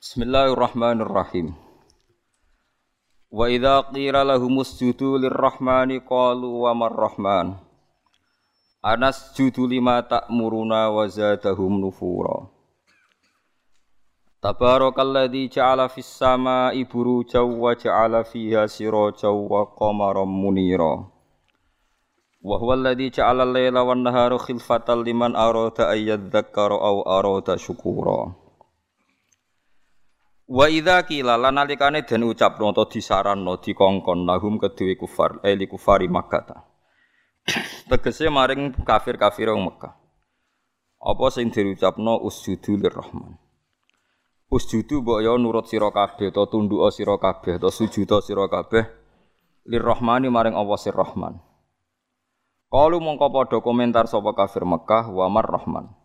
Bismillahirrahmanirrahim. Wa idza qila lahum usjudu lirrahmani qalu wa marrahman. Anas judu lima ta'muruna wa zadahum nufura. Tabarakalladzi ja'ala fis sama'i burujaw wa ja'ala fiha sirajaw wa qamaran munira. Wa huwa alladzi ja'ala al-laila wan nahara khilfatan liman arada ay yadhakkara aw arada syukura. Wa idza qila lan nalikane den ucapno utawa disaranno dikongkon lahum kedue kufar eli kufari Makkah. Tegese maring kafir-kafir wong Mekah. Apa sing diucapno usjudu lirrahman. Usjudu mbok ya nurut sira kabeh utawa tunduk sira kabeh utawa sujud sira kabeh lirrahmani maring Allah sir Rahman. Kalu mongko padha komentar sapa kafir Mekah wa mar Rahman.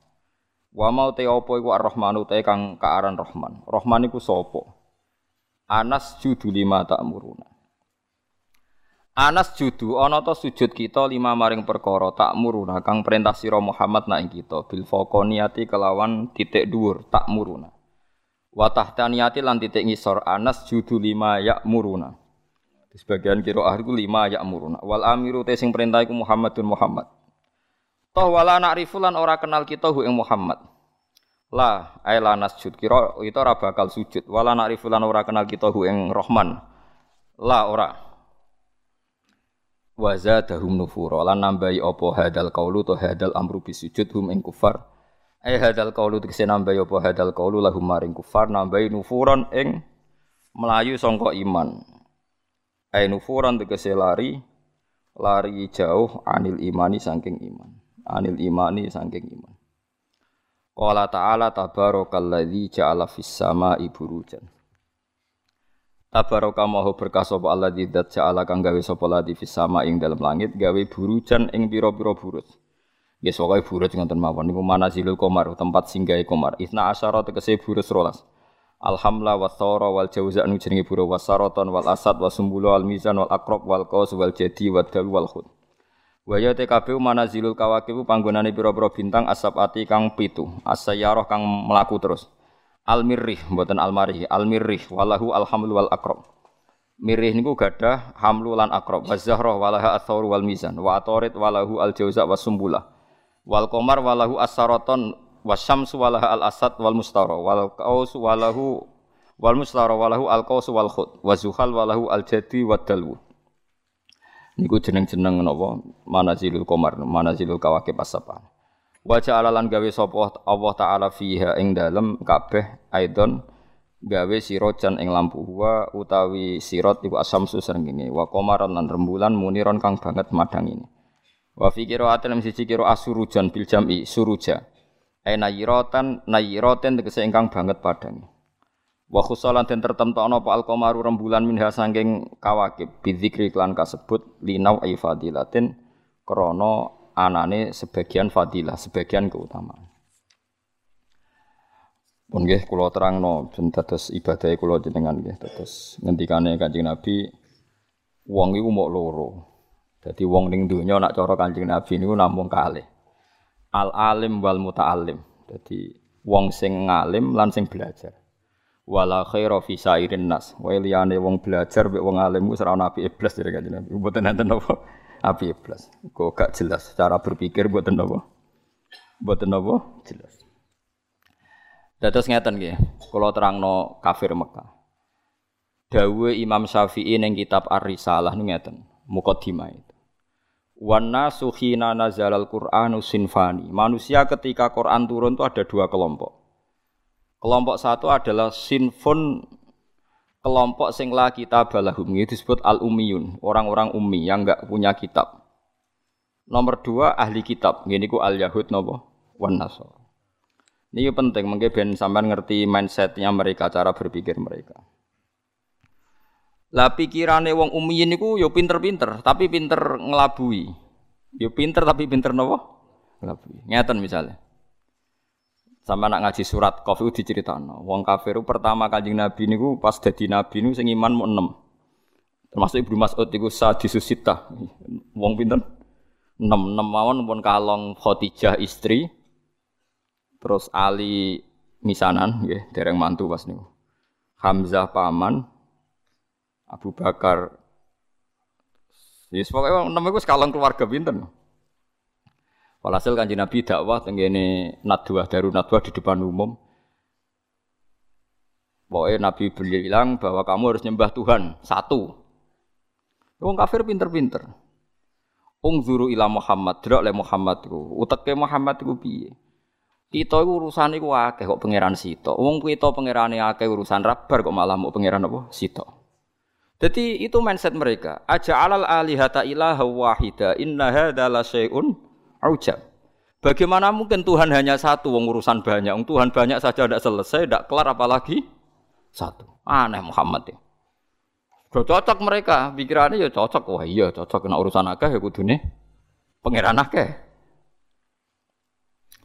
Wa mau te apa iku Ar-Rahmanu te kang kaaran Rahman. Rahman iku sapa? Anas judu lima ta'muruna. Anas judu ana ta sujud kita lima maring perkara ta'muruna kang perintah sira Muhammad nak kita bil faqoniyati kelawan titik dhuwur ta'muruna. Wa tahtaniyati lan titik ngisor Anas judu lima ya'muruna. Di sebagian kira ahli lima ya'muruna. Wal amiru te sing perintah iku Muhammadun Muhammad. Toh wala na'rifu lan ora kenal kita hu ing Muhammad. La ay la nasjud kira itu ora bakal sujud. Wala na'rifu lan ora kenal kita hu ing Rahman. La ora. Wa zadahum nufura lan nambahi apa hadal qaulu to hadal amru bisujud hum ing kufar. Ay hadal qaulu tegese nambahi apa hadal qaulu lahum maring kufar nambahi nufuran ing melayu sangka iman. Ay nufuran tegese lari lari jauh anil imani saking iman anil imani saking iman. Qala ta'ala tabarakalladzi ja'ala fis sama'i burujan. Tabaraka maha berkah sapa Allah dzat ja'ala kang gawe sapa ladi fis sama ing dalam langit gawe burujan ing pira-pira buruj. Nggih pokoke buruj ngoten mawon niku manazilul qamar tempat singgahe qamar. Isna asyara tegese buruj rolas. Alhamla wa thara wal jauza anu jenenge buruj wasaraton wal asad wasumbulu al mizan wal akrab wal qaus wal jadi wal dal wal khud. Wa ya TKB manazilul kawakibu panggonane pira-pira bintang asabati kang pitu, asayaroh kang melaku terus. Al mirrih mboten al marih, al mirrih walahu alhamlu wal. Mirrih niku gadah hamlu lan akrab, wa zahra walaha athawr wal mizan, wa atorit walahu al jauza was sumbula. Wal qamar walahu as-saraton wasyamsu walaha al asad wal mustara, wal qaus walahu wal mustara walahu al qaus wal khud, wa zuhal walahu al jadi wad dalwu. Niku jeneng-jeneng napa manazilul qamar, manazilul kawakib as-sabah. Wa ja'ala lan gawe sapa Allah taala fiha ing dalem kabeh aidon gawe sirojan ing lampu wa utawi sirot iku asamsu srengenge wa qamaran lan rembulan muniron kang banget madang ini. Wa fi qira'atin siji qira asurujan bil jam'i suruja. Ai nayiratan nayiraten tegese ingkang banget padang. Wa khusalan den tertemtokno apa al-qamaru rembulan minha sangking kawakib bidzikri klan kasebut linau ai fadilatin krana anane sebagian fadilah, sebagian keutamaan. Pun nggih kula terangno ben dados ibadah kula jenengan nggih dados ngendikane Kanjeng Nabi wong iku mok loro. Dadi wong ning donya nak cara Kanjeng Nabi niku namung kalih. Al alim wal muta'allim. Dadi wong sing ngalim lan sing belajar wala khaira fi sairin nas. Wae liyane wong belajar mek wong alim wis ora ana api iblis dari kanjeng Nabi. Mboten enten apa api iblis. Kok gak jelas cara berpikir mboten apa. Mboten apa jelas. Dados ngeten nggih, kula terangno kafir Mekah. Dawe Imam Syafi'i ning kitab Ar-Risalah ngeten, mukadimah itu. Wan nasu khina nazalal Qur'anu sinfani. Manusia ketika Quran turun itu ada dua kelompok. Kelompok satu adalah sinfun kelompok sing la kitab balahum itu disebut al ummiyun orang-orang ummi yang enggak punya kitab. Nomor dua ahli kitab, gini ku al yahud nopo wan nasor. Ini penting, mungkin ben sampean ngerti mindsetnya mereka, cara berpikir mereka. Lah pikirane wong ummiyin niku yo pinter-pinter, tapi pinter ngelabui. Yo pinter tapi pinter nopo? Ngelabui. Ngeten misalnya. Sama nak ngaji surat Qaf itu diceritakno. Wong kafir pertama Kanjeng Nabi niku pas dadi nabi niku sing iman mau enam. Termasuk Ibnu Mas'ud iku sadisusita. Wong pinten? Enam, enam mawon pun kalong Khadijah istri. Terus Ali misanan nggih, dereng mantu pas niku. Hamzah paman, Abu Bakar. Yes, pokoknya namanya gue sekalang keluarga pinten. Walhasil kanji Nabi dakwah tenggene nadwah daru nadwah di depan umum. Pokoknya Nabi bilang bahwa kamu harus nyembah Tuhan satu. Wong kafir pinter-pinter. Ungzuru ila Muhammad, delok le Muhammad ku. Uteke Muhammad ku piye? Kita iku urusan iku akeh kok pangeran Sito. Wong kita pangerane akeh urusan rabar kok malah mau pangeran apa? Sito. Jadi itu mindset mereka. Aja alal alihata ilaha wahida inna hadza la syai'un ujab. Bagaimana mungkin Tuhan hanya satu, wong urusan banyak. Wong Tuhan banyak saja tidak selesai, tidak kelar apalagi satu. Aneh Muhammad ya. Udah cocok mereka, pikirannya ya cocok. Wah iya cocok kena urusan akeh ya kudune pangeran akeh.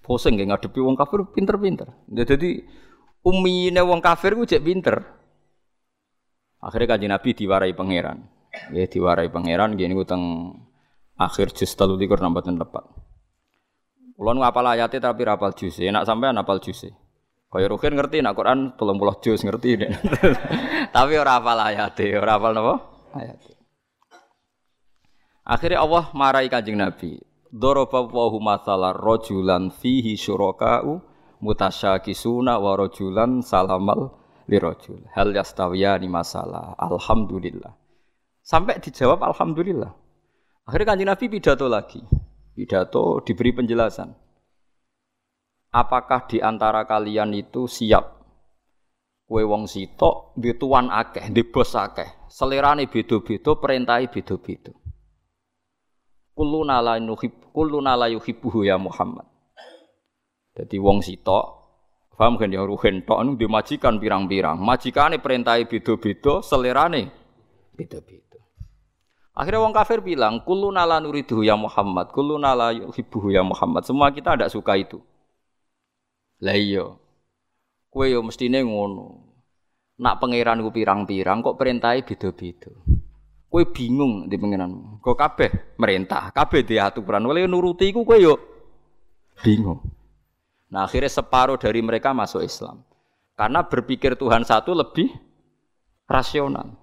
Pusing gak ngadepi wong kafir pinter-pinter. Jadi umine wong kafir ku cek pinter. Akhirnya kanjeng Nabi diwarai pangeran. Ya diwarai pangeran gini ku teng akhir juz 33 nambahan tepat. Kulo nu apal ayate tapi rapal juz. Enak sampean apal juz. Kaya Rukin ngerti nak Quran 30 juz ngerti. tapi ora apal ayate, ora apal napa? Ayate. Akhirnya Allah marahi Kanjeng Nabi. Daraba wa masalah rajulan fihi syuraka'u mutasyakisuna wa rajulan salamal lirajul. Hal yastawiyani masalah. Alhamdulillah. Sampai dijawab alhamdulillah. Akhirnya kanjeng Nabi pidato lagi. Pidato diberi penjelasan. Apakah di antara kalian itu siap kue wong sitok di tuan akeh, di bos akeh. Selerane beda-beda, perintahe beda-beda. Kulluna la yuhibbuhu ya Muhammad. Jadi wong sitok Paham kan ya ruhen tok nu dimajikan pirang-pirang. Majikane perintahe beda-beda, selerane beda-beda. Akhirnya wong kafir bilang, "Kullu nala nuridu ya Muhammad, kullu nala yuhibbuhu ya Muhammad." Semua kita tidak suka itu. Lah iya. Kowe yo mestine ngono. Nak pangeran ku pirang-pirang kok perintahe beda-beda. Kowe bingung di pangeran. Kok kabeh merintah, kabeh di aturan. Oleh nuruti iku kowe yo bingung. Nah, akhirnya separuh dari mereka masuk Islam. Karena berpikir Tuhan satu lebih rasional.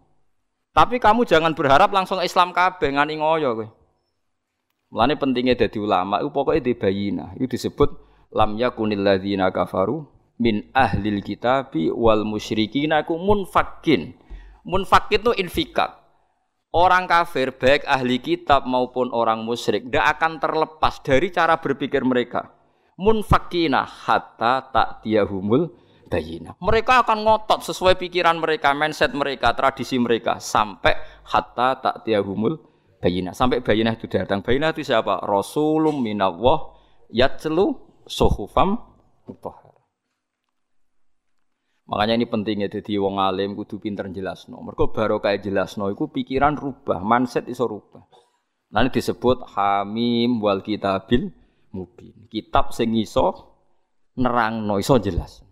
Tapi kamu jangan berharap langsung Islam kabeh ngani ngoyo kowe. Mulane pentingnya dadi ulama itu pokoknya di bayina. Itu disebut lam yakunil ladzina kafaru min ahlil kitabi wal musyrikina ku munfakin. Munfakin itu infikak. Orang kafir baik ahli kitab maupun orang musyrik tidak akan terlepas dari cara berpikir mereka. Munfakina hatta tak tiahumul bayina. Mereka akan ngotot sesuai pikiran mereka, mindset mereka, tradisi mereka sampai hatta tak tiahumul bayina. Sampai bayina itu datang. Bayina itu siapa? Rasulum minallah yatlu suhufam mutahhar. Makanya ini pentingnya jadi wong alim kudu pinter jelasno. Mergo baru kayak jelasno iku pikiran rubah, mindset iso rubah. Nanti disebut hamim wal kitabil mubin. Kitab sing iso nerangno iso jelas.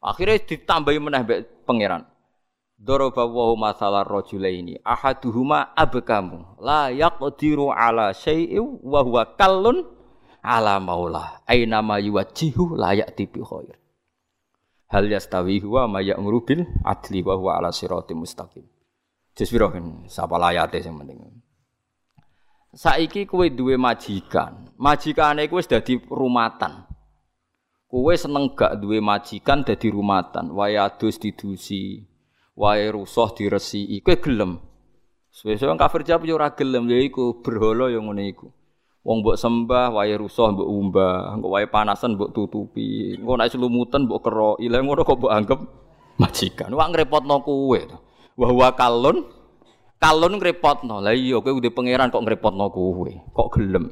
Akhirnya ditambahi meneh pangeran. Daraba wa masalah rajulaini ahaduhuma abkamu. La yaqdiru ala syai'in wa huwa kallun ala maula aina ma yuwajjihu la ya'ti bi khair. Hal yastawi huwa ma ya'muru bil adli wa huwa ala siratim mustaqim. Jus piro kan? Sapa layate sing penting? Saiki kowe duwe majikan. Majikane kowe wis dadi rumatan Kowe seneng gak duwe majikan dadi rumatan, wae adus didusi, wae rusuh diresiki, kowe gelem. Suwe-suwe kafir jawab yo gelem, ya iku berhala yo ngene iku. Wong mbok sembah, wae rusuh mbok umbah, engko wae panasan mbok tutupi, engko nek selumutan mbok keroki, lha ngono kok mbok anggap majikan. Wah ngrepotno kowe. Wa huwa kalun kalun ngrepotno. Lah iya kowe udah pangeran kok ngrepotno kowe. Kok gelem.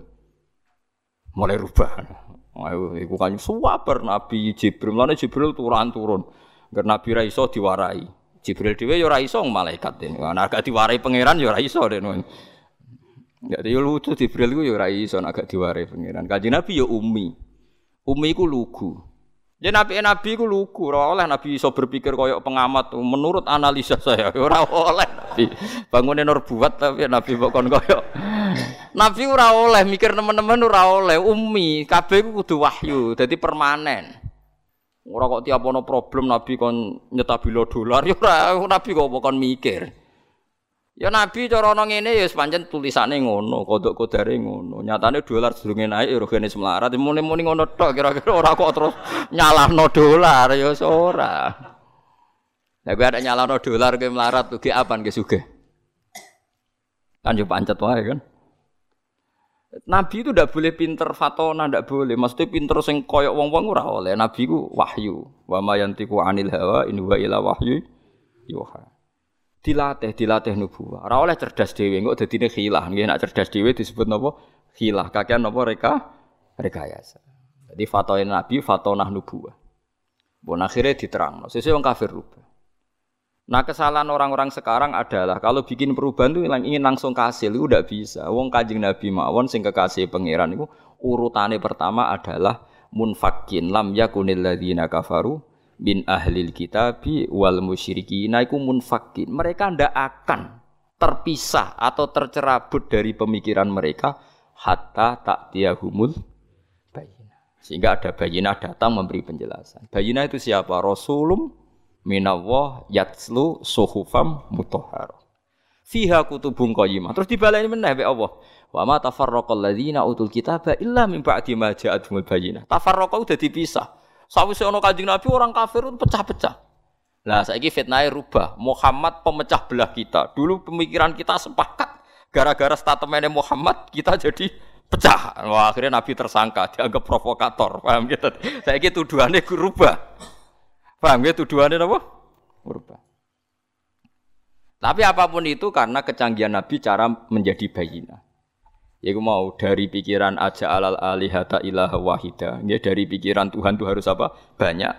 Mulai rubah. Ayo iku kan suwaper Nabi Jibril. Mulane Jibril turun turun. Agar Nabi ra iso diwarai. Jibril dhewe ya ora iso malaikat den. Nah, agak diwarai pangeran ya ora iso den. Ya dia lucu Jibril ku ya ora iso agak diwarai pangeran. Kanjeng Nabi ya umi. Umi ku lugu. Ya nabi nabi ku lugu, ora oleh nabi iso berpikir koyok pengamat. Menurut analisa saya ora oleh nabi. Bangunin nur buat tapi nabi bukan koyok. Nabi ora oleh mikir teman-teman ora oleh umi. Kabeh ku kudu wahyu, jadi permanen. Ora kok tiap ono problem Nabi kon nyetabilo dolar ya ora Nabi kok kon mikir. Ya Nabi cara ana ngene ya pancen tulisane ngono, kodok kodare ngono. Nyatane dolar sedurunge naik ya rogene semlarat, muni-muni ngono tok kira-kira ora kok terus nyalahno dolar ya ora. Tapi ada nyalahno dolar ke melarat tuh ke apa ke sugih. Kan yo pancet wae kan. Nabi itu tidak boleh pinter fatona, tidak boleh. Maksudnya pinter sing koyok wong-wong ora oleh. Nabi ku wahyu. Wa yantiku anil hawa in huwa ila wahyu yuha dilatih dilatih nubuwah. Ora oleh cerdas dhewe engko dadine khilah. Nggih nek cerdas dhewe disebut napa? Khilah. Kakean napa reka rekayasa. Jadi fatwa Nabi fatonah nubuwah. Bon akhirnya diterang. Sesuai wong kafir rubah. Nah kesalahan orang-orang sekarang adalah kalau bikin perubahan itu ingin langsung kasih itu udah bisa. Wong kajing Nabi mawon sing kekasih pangeran itu urutannya pertama adalah munfakin lam yakunil ladzina kafaru bin ahlil kitabi wal musyrikin iku munfakin. Mereka ndak akan terpisah atau tercerabut dari pemikiran mereka hatta tak tiahumul bayina. Sehingga ada bayina datang memberi penjelasan. Bayina itu siapa? Rasulum minallah yatslu suhufam mutahhar. Fiha kutubun qayyimah. Terus dibaleni meneh be Allah. Wa ma tafarraqal ladzina utul kitaba illa min ba'di ma ja'atuhumul bayinah. Tafarraqa udah dipisah. Sawise ono Kanjeng Nabi orang kafir itu pecah-pecah. Lah saiki fitnahnya rubah. Muhammad pemecah belah kita. Dulu pemikiran kita sepakat. Gara-gara statementnya Muhammad kita jadi pecah. Wah, akhirnya Nabi tersangka, dianggap provokator. Paham gitu? Gitu tuduhannya rubah. Paham gitu tuduhannya apa? Rubah. Tapi apa pun itu karena kecanggihan Nabi cara menjadi bayina. Iku mau dari pikiran aja alal alihata ilaha wahida. Ya dari pikiran Tuhan itu harus apa? Banyak.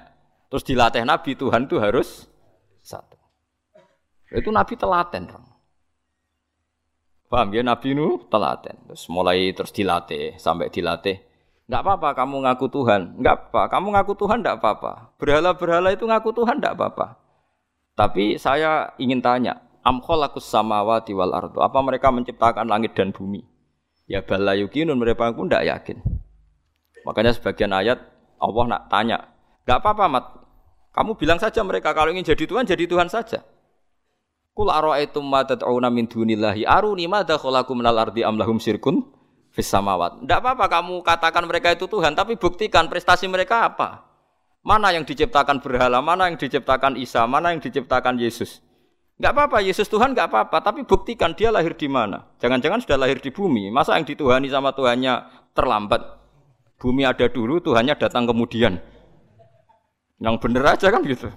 Terus dilatih Nabi Tuhan itu harus satu. Itu Nabi telaten. Paham ya Nabi nu telaten. Terus mulai terus dilatih sampai dilatih. Enggak apa-apa kamu ngaku Tuhan. Enggak apa. Kamu ngaku Tuhan enggak apa-apa. Berhala-berhala itu ngaku Tuhan enggak apa-apa. Tapi saya ingin tanya, am khalaqus samawati wal ardu. Apa mereka menciptakan langit dan bumi? Ya bala yukinun mereka pun tidak yakin. Makanya sebagian ayat Allah nak tanya, nggak apa-apa mat, kamu bilang saja mereka kalau ingin jadi Tuhan jadi Tuhan saja. Kul ara'aitum ma tad'una min dunillahi aruni madza khalaqu minal ardi am lahum fis samawat. Enggak apa-apa kamu katakan mereka itu Tuhan, tapi buktikan prestasi mereka apa? Mana yang diciptakan berhala, mana yang diciptakan Isa, mana yang diciptakan Yesus? Enggak apa-apa, Yesus Tuhan enggak apa-apa, tapi buktikan dia lahir di mana. Jangan-jangan sudah lahir di bumi. Masa yang dituhani sama Tuhannya terlambat? Bumi ada dulu, Tuhannya datang kemudian. Yang bener aja kan gitu.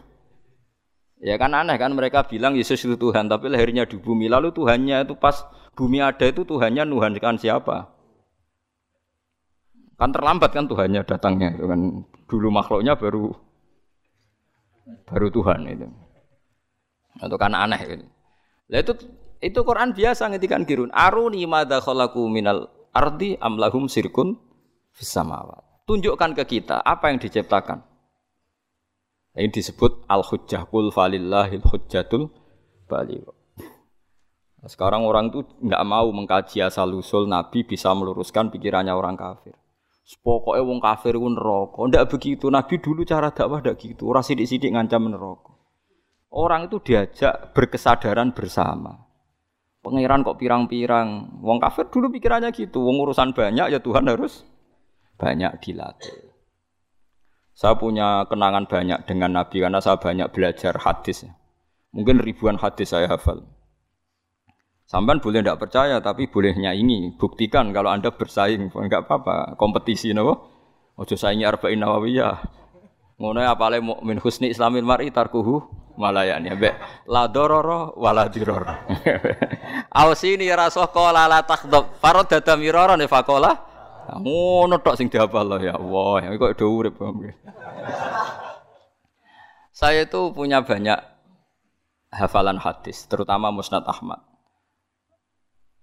Ya kan aneh kan mereka bilang Yesus itu Tuhan, tapi lahirnya di bumi. Lalu Tuhannya itu pas bumi ada itu Tuhannya Nuhan kan siapa? Kan terlambat kan Tuhannya datangnya itu kan dulu makhluknya baru baru Tuhan itu. Atau kan aneh gitu. Lah itu itu Quran biasa ngetikan kirun. Aruni madza khalaqu minal ardi amlahum sirkun fis samawat. Tunjukkan ke kita apa yang diciptakan. Ini disebut al-hujjah kul falillahil hujjatul baligh. Nah, sekarang orang itu nggak mau mengkaji asal usul Nabi bisa meluruskan pikirannya orang kafir. Pokoknya wong kafir pun neraka. Ndak begitu. Nabi dulu cara dakwah ndak gitu. Ora sidik-sidik ngancam neraka. Orang itu diajak berkesadaran bersama. Pangeran kok pirang-pirang. Wong kafir dulu pikirannya gitu. Wong urusan banyak ya Tuhan harus banyak dilatih. Saya punya kenangan banyak dengan Nabi karena saya banyak belajar hadis. Mungkin ribuan hadis saya hafal. Sampai boleh tidak percaya tapi bolehnya ini buktikan kalau anda bersaing enggak apa-apa kompetisi nopo. Ojo saingi arba'in nawawiyah. Ngono apale mukmin husni islamil mar'i tarkuhu malayani be la dororo wala diror. Ausini rasul qala la takhdab farad dada mirara ne faqala ngono tok sing dihafal ya Allah. Ya kok do urip Saya itu punya banyak hafalan hadis, terutama Musnad Ahmad.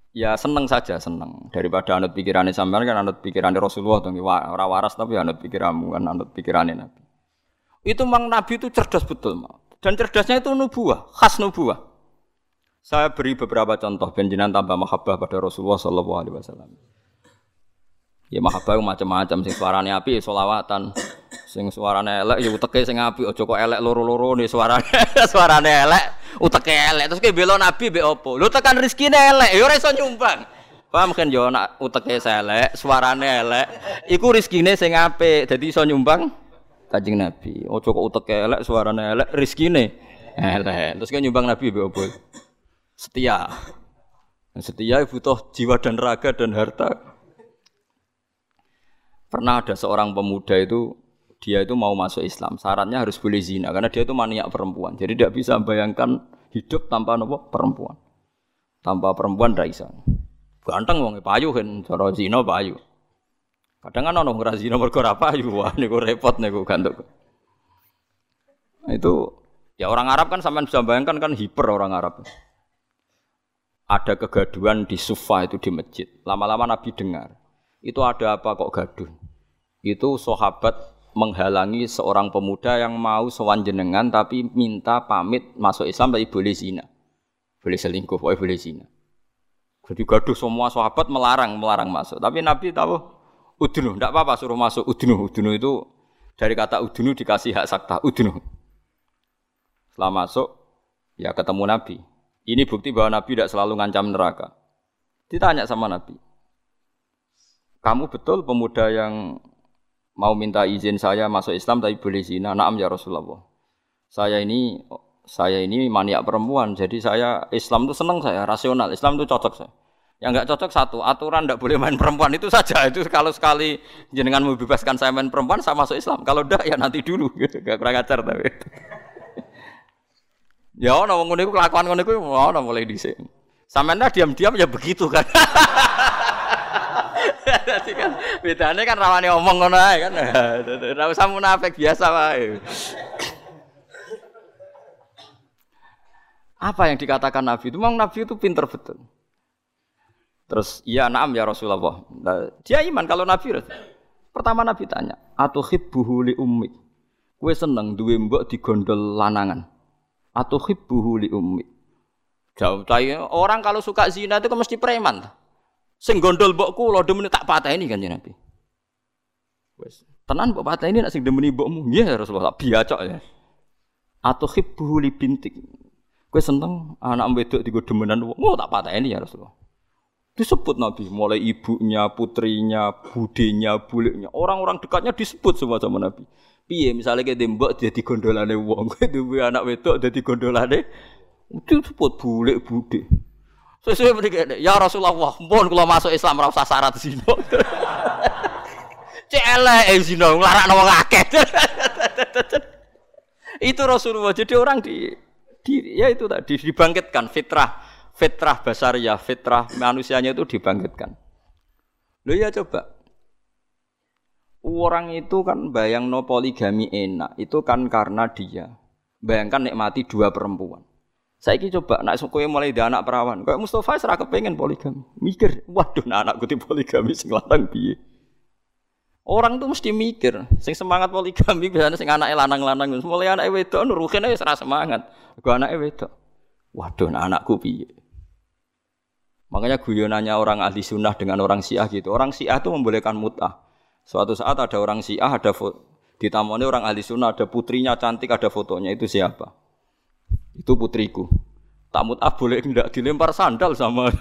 Ya seneng saja seneng daripada anut pikirannya sampean kan anut pikirannya Rasulullah tuh ora waras tapi anut pikiranmu kan anut pikirannya Nabi. Itu memang Nabi itu cerdas betul. Dan cerdasnya itu nubuah, khas nubuah. Saya beri beberapa contoh benjinan tambah mahabbah pada Rasulullah Sallallahu Alaihi Wasallam. Ya mahabbah macam-macam sing suarane api solawatan, Sing suarane elek ya uteke sing apik aja kok elek loro-loro nih suarane. suarane elek, uteke elek. Terus ki bela nabi mbek opo? Lu tekan rezekine elek, ya ora iso nyumbang. Paham kan yo nak uteke elek, suarane elek, iku rezekine sing apik, dadi iso nyumbang Kanjeng Nabi. Ojo kok uteke elek, suarane elek, rezekine elek. Terus kan nyumbang Nabi mbek opo? Setia. Setia butuh jiwa dan raga dan harta. Pernah ada seorang pemuda itu dia itu mau masuk Islam, syaratnya harus boleh zina karena dia itu maniak perempuan. Jadi tidak bisa bayangkan hidup tanpa nopo perempuan. Tanpa perempuan tidak bisa. Ganteng wong payu kan, cara zina payu. Kadang kan ono ora zina mergo ora payu, wah niku repot niku gantuk. Nah, itu ya orang Arab kan sampean bisa bayangkan kan hiper orang Arab. Ada kegaduhan di Sufa itu di masjid. Lama-lama Nabi dengar. Itu ada apa kok gaduh? Itu sahabat menghalangi seorang pemuda yang mau sowan jenengan tapi minta pamit masuk Islam tapi boleh zina. Boleh selingkuh, boleh boleh zina. Jadi gaduh semua sahabat melarang, melarang masuk. Tapi Nabi tahu udunu, tidak apa-apa suruh masuk udunu. Udunu itu dari kata udunu dikasih hak sakta, udunu. Setelah masuk, ya ketemu Nabi. Ini bukti bahwa Nabi tidak selalu ngancam neraka. Ditanya sama Nabi, kamu betul pemuda yang mau minta izin saya masuk Islam tapi boleh zina. Naam ya Rasulullah. Saya ini saya ini maniak perempuan, jadi saya Islam itu senang saya, rasional. Islam itu cocok saya. Yang nggak cocok satu, aturan tidak boleh main perempuan itu saja. Itu kalau sekali jenengan membebaskan saya main perempuan, saya masuk Islam. Kalau tidak ya nanti dulu. Gak kurang ajar tapi. ya ono ngono iku kelakuan ngono iku ono mulai dhisik. Sampeyan diam-diam ya begitu kan. Kan bedane kan rawane omong ngono ae kan. Ora usah munafik biasa wae. Apa yang dikatakan Nabi itu memang Nabi itu pinter betul. Terus iya naam ya Rasulullah. Nah, dia iman kalau Nabi Pertama Nabi tanya, atau hibbuhu li ummi. Kue seneng duwe mbok digondol lanangan. Atau hibbuhu li ummi. Jauh orang kalau suka zina itu mesti preman. Sing gondol mbokku kula demen tak pateni kan Nabi. Wes, tenan mbok pateni nek sing demeni mbokmu. Nggih Rasulullah, biacok ya. Atau hibbu li bintik. Kowe seneng anak wedok digo demenan wong. Oh tak pateni ya Rasulullah. Disebut Nabi, mulai ibunya, putrinya, budenya, buliknya, orang-orang dekatnya disebut semua sama Nabi. Piye misalnya kayak dembok jadi gondolane wong, duwe anak wedok jadi gondolane itu disebut bulik bude. Sesuai mriki ya Rasulullah, mohon kalau masuk Islam ora usah syarat zina. Cek eh, zina nglarakno wong akeh. itu Rasulullah. Jadi orang di, di ya itu tadi dibangkitkan fitrah fitrah basariyah, fitrah manusianya itu dibangkitkan. Lo ya coba. Orang itu kan bayang no poligami enak, itu kan karena dia bayangkan nikmati dua perempuan. Saya ini coba nak kowe mulai di anak perawan. Kayak Mustafa serah kepengen poligami. Mikir, waduh nah anak gue poligami sing lanang piye. Orang tuh mesti mikir, sing semangat poligami biasanya sing anake lanang-lanang. Mulai anak wedok nuruhin aja serah semangat. Gue anake wedok. Waduh nah anakku piye. Makanya guyonannya orang ahli sunnah dengan orang syiah gitu. Orang syiah itu membolehkan mut'ah. Suatu saat ada orang syiah, ada di tamuannya orang ahli sunnah, ada putrinya cantik, ada fotonya. Itu siapa? Itu putriku. Tamut ah boleh tidak dilempar sandal sama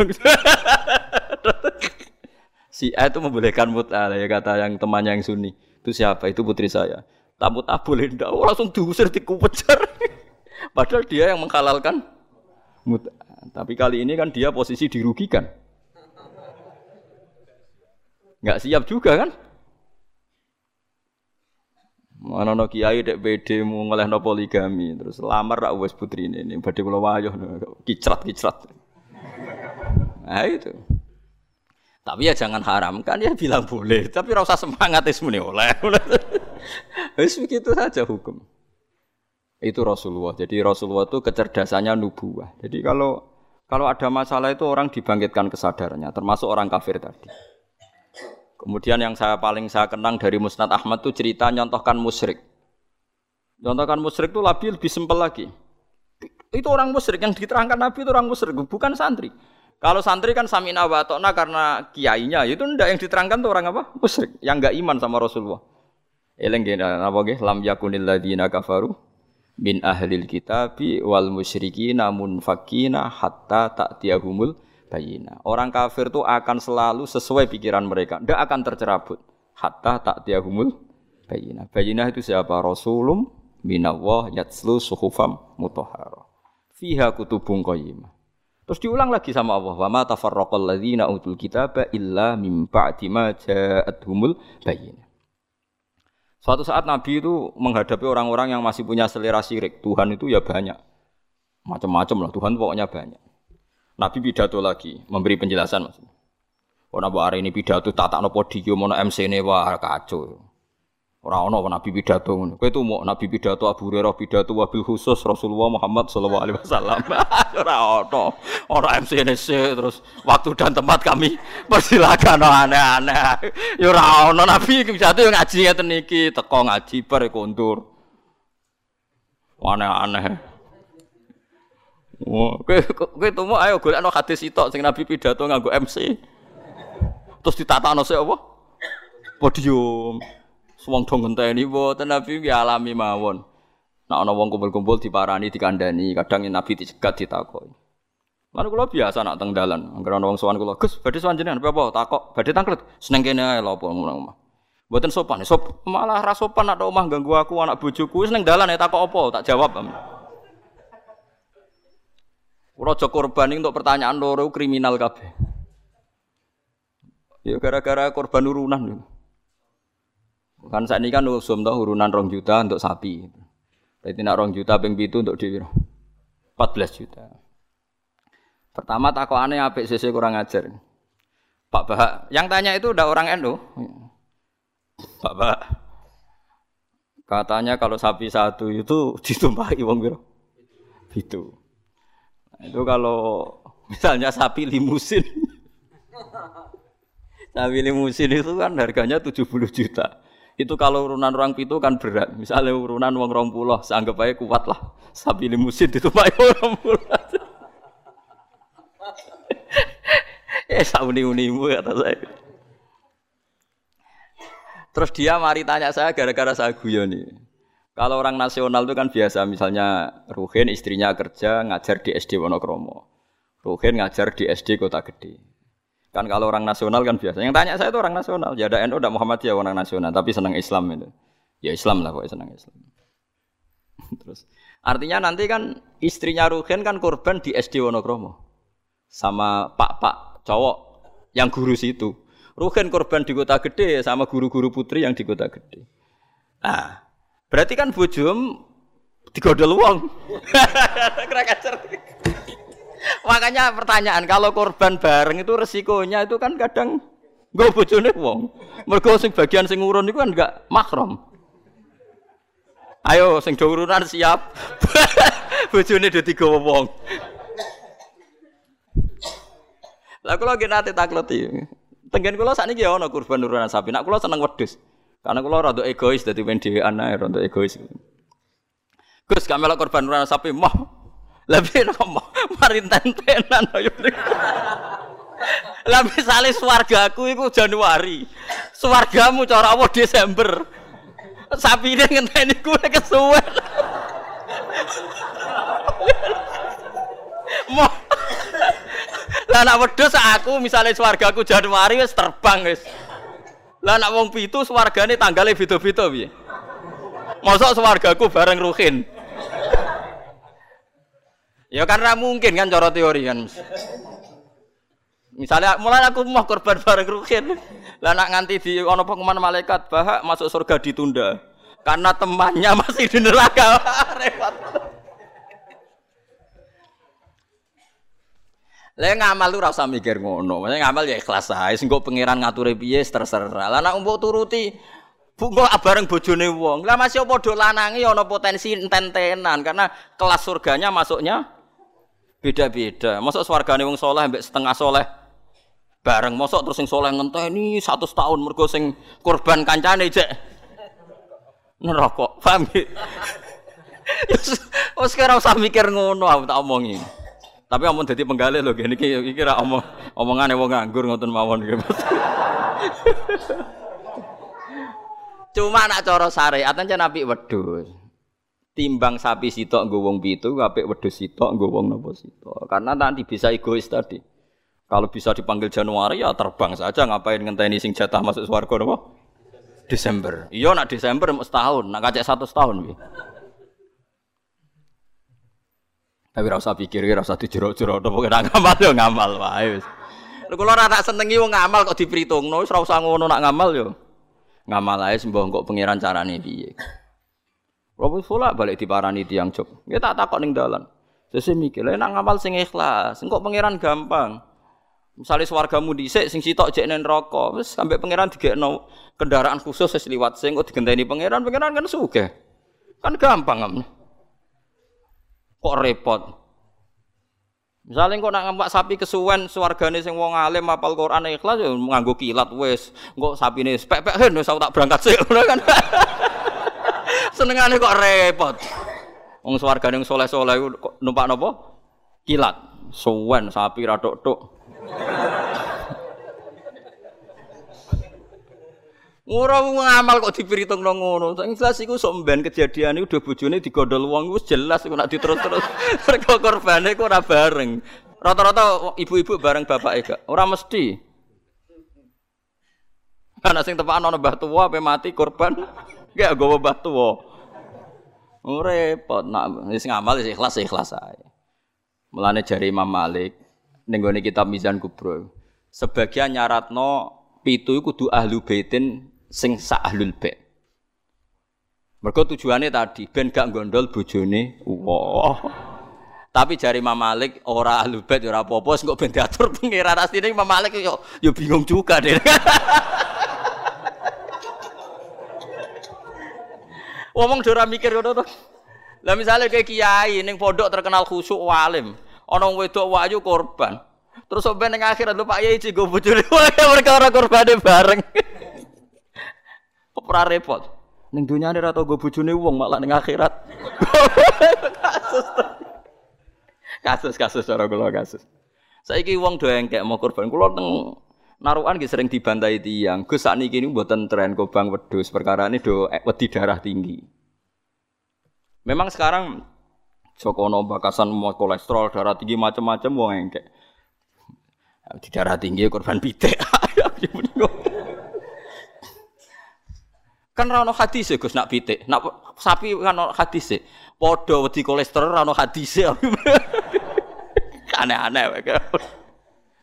si A itu membolehkan mut'ah ya kata yang temannya yang sunni. Itu siapa? Itu putri saya. Tamut ah boleh tidak? Oh, langsung diusir dikupejar. Padahal dia yang menghalalkan mut'ah. Tapi kali ini kan dia posisi dirugikan. Nggak siap juga kan? Mana no kiai dek BD mau no poligami terus lamar rak wes putri ini ini badhe kula wayah kicrat kicrat. Nah itu. Tapi ya jangan haramkan ya bilang boleh, tapi rasa semangat es muni oleh. Wis begitu saja hukum. Itu Rasulullah. Jadi Rasulullah itu kecerdasannya nubuah. Jadi kalau kalau ada masalah itu orang dibangkitkan kesadarannya, termasuk orang kafir tadi. Kemudian yang saya paling saya kenang dari Musnad Ahmad itu cerita nyontohkan musyrik. Nyontohkan musyrik itu lebih lebih simpel lagi. Itu orang musyrik yang diterangkan Nabi itu orang musyrik, bukan santri. Kalau santri kan samina wa karena kiainya, itu ndak yang diterangkan tuh orang apa? Musyrik, yang enggak iman sama Rasulullah. Eleng nggih napa nggih lam yakunil ladzina kafaru min ahlil kitabi wal musyriki namun fakina hatta ta'tiyahumul bayina. Orang kafir itu akan selalu sesuai pikiran mereka, tidak akan tercerabut hatta ta'tiyahumul bayina. Bayina itu siapa? Rasulum minallah yatslu suhufam mutahhara. Fiha kutubun qayyimah. Terus diulang lagi sama Allah, wa ma tafarraqal ladzina utul kitaba illa mim ba'di ma ja'atuhumul bayina. Suatu saat Nabi itu menghadapi orang-orang yang masih punya selera syirik. Tuhan itu ya banyak. Macam-macam lah, Tuhan pokoknya banyak. Nabi pidato lagi, memberi penjelasan maksudnya. Oh, hari ini pidato tata no podium, no MC ini wah kacau. Orang ono nabi pidato ngono. Kowe mau nabi pidato Abu Hurairah pidato wabil khusus Rasulullah Muhammad sallallahu alaihi wasallam. Ora ono. Ora MCNC terus waktu dan tempat kami persilakan aneh-aneh. Ya ora ono nabi pidato yang ngaji ngeten iki, teko ngaji bar ya. Aneh-aneh. Wah, kowe tuh ayo golekno hadis sitok sing nabi pidato nganggo MC. Terus ditatakno sik apa? Podium. Wong dong ngenteni mboten Nabi nggih alami mawon. Nek ana wong kumpul-kumpul diparani dikandani, kadang Nabi dicegat ditakoki. Lalu kula biasa nak teng dalan, anggere ana wong sowan kula, "Gus, badhe sowan jenengan apa takok, badhe tangklet." Seneng kene ae lho apa omah. Mboten sopan, sop malah ra sopan nak omah ganggu aku anak bojoku seneng dalan ya takok apa, tak jawab. Raja korban untuk pertanyaan loro kriminal kabeh. Ya gara-gara korban urunan. Kan saat ini kan usum tau urunan rong juta untuk sapi. Berarti nak rong juta ping itu untuk di 14 juta. Pertama aneh apik kurang ajar. Pak Bahak, yang tanya itu udah orang Endo. Pak Bahak. Katanya kalau sapi satu itu ditumpahi wong biro. Itu. Itu kalau misalnya sapi limusin. sapi limusin itu kan harganya 70 juta. Itu kalau urunan orang pitu kan berat. Misalnya urunan wong rong pulau, seanggap aja kuat lah. Sapi limusin itu pak orang pulau. eh sauni unimu kata saya. Terus dia mari tanya saya gara-gara saya guyon nih. Kalau orang nasional itu kan biasa, misalnya Ruhin istrinya kerja ngajar di SD Wonokromo. Ruhin ngajar di SD Kota Gede. Kan kalau orang nasional kan biasa. Yang tanya saya itu orang nasional. Ya ada NU, ada Muhammadiyah orang nasional, tapi senang Islam itu. Ya Islam lah pokoknya senang Islam. Terus artinya nanti kan istrinya Ruhin kan korban di SD Wonokromo sama pak-pak cowok yang guru situ. Ruhin korban di kota gede sama guru-guru putri yang di kota gede. Nah, berarti kan bujum digodol wong. Makanya pertanyaan kalau korban bareng itu resikonya itu kan kadang gue bojone wong. Mergo sing bagian sing urun itu kan enggak makrom. Ayo sing do urunan siap. bojone do tiga wong. Lah kula nggih nate takleti. Tenggen kula sakniki ya ana kurban urunan sapi. Nak kula seneng wedhus. Karena kula rada egois dadi men dhewean ae rada egois. Gus kamela korban urunan sapi mah lebih nopo mari tentenan ayo. Lah misale swargaku iku Januari. Swargamu cara apa Desember. Sapi ini ngenteni kuwe kesuwen. Mo Lah nak wedhus aku misalnya swargaku Januari wis terbang wis. Lah nak wong pitu swargane tanggalnya beda-beda piye? Mosok swargaku bareng Ruhin. Ya karena mungkin kan cara teori kan. Misalnya mulai aku mau korban bareng rukin. Lah nak nganti di ono pengumuman malaikat bahak masuk surga ditunda. Karena temannya masih di neraka. Repot. Lah ngamal lu rasa mikir ngono. Maksudnya ngamal ya ikhlas ae. Sing kok pangeran ngatur piye terserah. Lah nak mbok turuti Bungo bareng bojone wong. Lah masih padha lanange ana potensi enten-tenan karena kelas surganya masuknya Beda-beda. Mosok swargane wong soleh mbek setengah soleh bareng mosok terus sing soleh ngenteni satu tahun mergo sing korban kancane cek neraka. Paham? Wes kira usah mikir ngono aku tak omongi. Tapi omong dadi penggalih lho iki iki ra omong omongane wong nganggur ngoten mawon iki. Cuma nak cara syariat aja nabi wedhus. Timbang sapi sitok nggo wong pitu, apik wedhus sitok nggo wong napa sitok. Karena nanti bisa egois tadi. Kalau bisa dipanggil Januari ya terbang saja ngapain ngenteni sing jatah masuk swarga napa? Desember. Iya nak Desember setahun, nak kacek satu setahun. Tapi rasa pikir, rasa dijero-jero, pokoknya ngamal yo ngamal wae. Lha kula ora tak senengi wong ngamal kok diperhitungno, wis ora usah ngono nak ngamal yo. Ngamal ae sembah kok pangeran carane piye. Kula wis balik diparani tiyang jog. Ya tak takok ning dalan. Sesuk mikir, lha nak ngamal sing ikhlas, engko pangeran gampang. Misalnya swargamu dhisik sing sitok jek nen neraka, wis sampe pangeran digekno kendaraan khusus wis liwat sing kok digenteni pangeran, pangeran kan sugih. Kan gampang. Kok repot. Misalnya kok nak ngempak sapi kesuwen swargane sing wong alim apal Quran ikhlas ya nganggo kilat wis. Engko sapine pek-pek hen wis tak berangkat sik kan. Senengane kok repot. Wong swargane soleh-soleh numpak napa? Kilat. Suwen sapi ra tok-tok. Ora ngamal kok diperhitungno ngono. Sing jelas iku sok mben kejadian udah bojone digondol wong wis jelas iku nek diterus-terus. Mergo korbane kok ora bareng. Rata-rata ibu-ibu bareng bapak gak. Ora mesti. Ana sing tepakan ana mbah tuwa ape mati korban. Gak gowo mbah tuwa. Ora repot nak wis ngamal wis ikhlas ikhlas ae. Mulane jari Imam Malik ning kitab Mizan Kubro. Sebagian nyaratno pitu kudu ahlu baitin sing sak ahlul bait. Mergo tujuannya tadi ben gak gondol bojone wah. Tapi jari Imam Malik ora ahlul bait ora apa-apa kok ben diatur pangeran asline Imam Malik yo yo bingung juga deh. Ngomong ora mikir ngono to. Lah misalnya kayak kiai ning pondok terkenal khusyuk walim, ana wedok wayu korban. Terus sampai ning akhirat lho Pak Yai cigo bojone mereka ora korbane bareng. Ora repot. Ning dunyane ora tau bojone wong malah ning akhirat. kasus. Kasus kasus cara kula kasus. Saiki wong do engkek mau korban. Kula teng narukan nggih sering dibantai tiang. Gus sakniki niku mboten tren kobang wedhus perkara ini do wedi darah tinggi. Memang sekarang Jokono bakasan mau kolesterol darah tinggi macam-macam wong engkek. Di darah tinggi korban pitik. Kan rano hadis Gus nak pitik. Nak sapi kan ono hadis Padha wedi kolesterol rano hadis Aneh-aneh wae.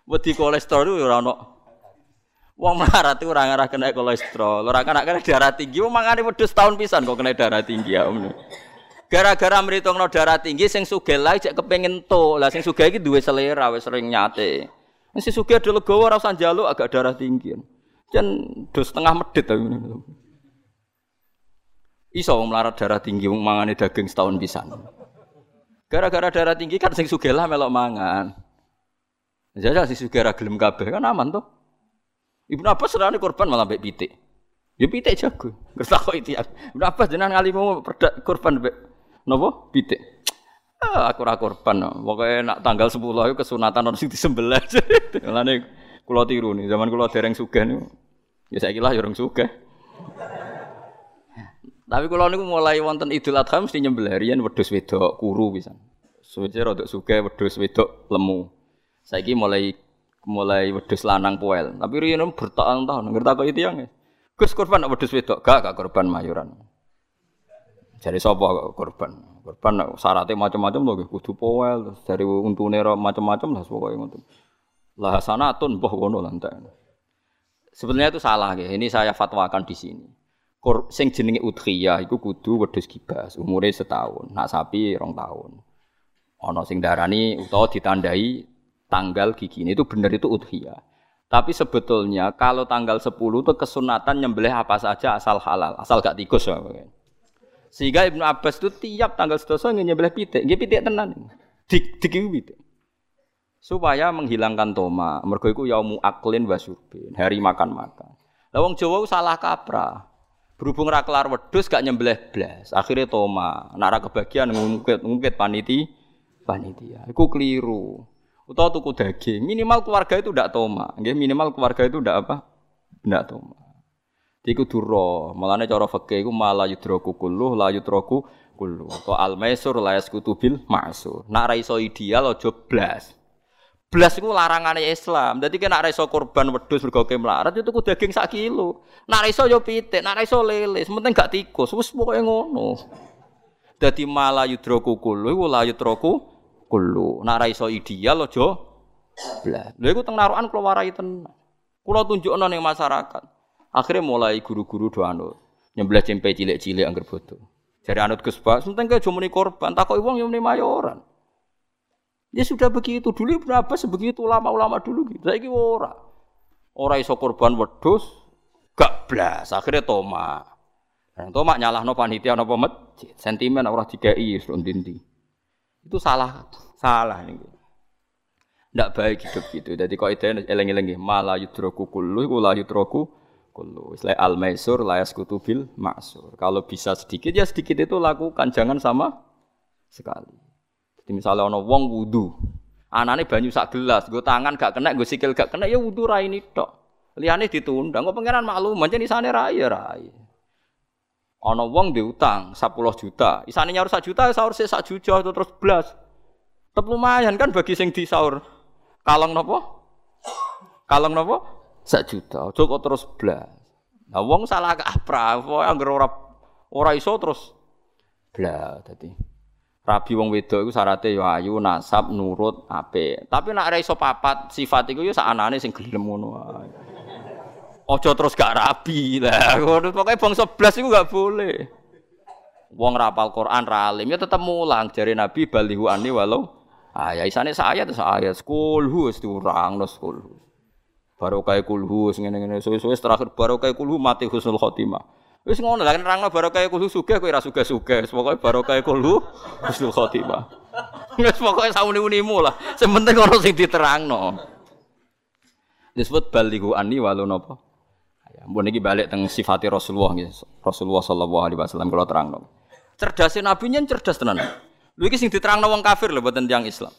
Wedi kolesterol itu ora ono. Wong melarat itu orang arah kena kolesterol, orang kena kena darah tinggi, wong mangane wedhus tahun pisan kok kena darah tinggi ya om. Gara-gara no darah tinggi, sing sugih lah cek kepengen to, lah sing sugih iki duwe selera wis sering nyate. Sing sugih ada legowo ora usah njaluk agak darah tinggi. Jan dos setengah medit tapi. Iso melarat darah tinggi mangane daging setahun pisan. Gara-gara darah tinggi kan sing sugih lah melok mangan. Jadi si sugih gelem kabeh kan aman tuh. Ibnu Abbas serane korban malah mbek pitik. Ya pitik jago. Itu. Ibnu Abbas jenengan ngalimu perdak korban mbek napa? Pitik. Ah, aku ora korban. Pokoke nak tanggal 10 itu kesunatan ono sing disembelih. Mulane kula tiru nih, zaman kula dereng sugih niku. Ya saiki lah ya sugih. Tapi kalau niku mulai wonten Idul Adha mesti nyembelih riyen wedhus wedok kuru pisan. Suwe rada sugih wedhus wedok lemu. Saiki mulai mulai wedhus lanang poel. Tapi riyen bertahun-tahun ngerti kok itu yang. Gus korban wedhus wedok, gak gak korban mayuran. Jadi sapa korban? Korban syaratnya macam-macam loh, kudu poel, dari untune macam-macam lah pokoknya ngoten. Lah sanatun mbah ngono lantai. Sebenarnya itu salah ya. Ini saya fatwakan di sini kur sing jenenge udhiyah iku kudu wedhus kibas, umure setahun. Nak sapi rong tahun. Ana sing darani utawa ditandai tanggal gigi ini itu benar itu udhiyah. Tapi sebetulnya kalau tanggal 10 itu kesunatan nyembelih apa saja asal halal, asal gak tikus. Sehingga Ibnu Abbas itu tiap tanggal sedoso nyembelih pitik, nggih pitik tenan. Dik pitik. Supaya menghilangkan toma, mergo iku yaumu aklin wasurbin, hari makan-makan. Lah wong Jawa salah kaprah. Berhubung ra kelar wedhus gak nyembelih blas. Akhirnya toma, nak ra kebagian ngungkit-ngungkit paniti panitia. Iku keliru. Utawa tuku daging, minimal keluarga itu ndak toma. Nggih, minimal keluarga itu ndak apa? Ndak toma. Iku duro, malane cara fikih iku mala yudroku kulluh la yudroku kulluh. Kok al maisur la yaskutu bil ma'sur. Nak ra iso ideal aja blas. Blas iku larangane Islam. Dadi kena ra iso korban wedhus mergo melarat itu ku daging sak kilo. Nak ra iso yo pitik, nak ra iso lele, sementing gak tikus. Wis pokoke ngono. Dadi mala yudroku kulluh iku la yudroku kulluh. Nak ra iso ideal aja blas. Lha iku teng narukan kula warai tenan. Kula tunjukno masyarakat. Akhirnya mulai guru-guru do anut. Nyembelih cempe cilik-cilik angger bodoh. Jadi anut Gus Bak, sementing ke jumuni korban, takoki wong yang mayoran. Ya sudah begitu dulu berapa sebegitu ulama-ulama dulu gitu. Saiki ora. Ora iso korban wedhus, gak blas. Akhirnya toma. Dan toma nyalahno panitia napa masjid. Sentimen ora dikai dindi. Itu salah, salah nih. Ndak baik hidup gitu. Jadi kok itu eleng-eleng malah yudroku kullu iku la yudroku kullu. Istilah al maisur layas kutubil maksur. Kalau bisa sedikit ya sedikit itu lakukan, jangan sama sekali. Jadi misalnya ono wong wudu, anane banyu sak gelas, gue tangan gak kena, gue sikil gak kena, ya wudu rai ini tok. Liane ditunda, gue pengiran maklum, macam di sana rai ya rai. Ono wong diutang 10 juta, isane nyaur sak juta, sahur sih sak juta itu terus belas. Tetap lumayan kan bagi sing di sahur. Kalong nopo? Kalong nopo? sak juta. Kok terus blas. Nah wong salah kaprah, pokoke anggere ora ora iso terus blas dadi. Rabi wong wedok iku syaratnya ya ayu, nasab, nurut, apik. Tapi nek ora iso papat sifat iku ya sakanane sing gelem ngono wae. Aja terus gak rabi lah. Pokoke bangsa blas iku gak boleh. Wong rapal Quran ra alim ya tetep mulang jari Nabi balihu ani walau ah ya isane saya terus ayat kulhu wis diurang no kulhu barokah kulhu ngene-ngene suwe-suwe terakhir barokah kulhu mati husnul khotimah. Wis ngono lah nerangno barokah kulhu sugih kowe ora sugih-sugih. Pokoke barokah kulhu husnul khotimah. Wis pokoke sauni-unimu lah. Sing penting ono sing diterangno. Disebut baligu ani walau napa? Ya, mbon iki balik teng sifati Rasulullah nggih. Rasulullah sallallahu alaihi wasallam kula terangno. Cerdasnya nabi nyen cerdas tenan. Lho iki sing diterangno wong kafir lho boten tiyang Islam.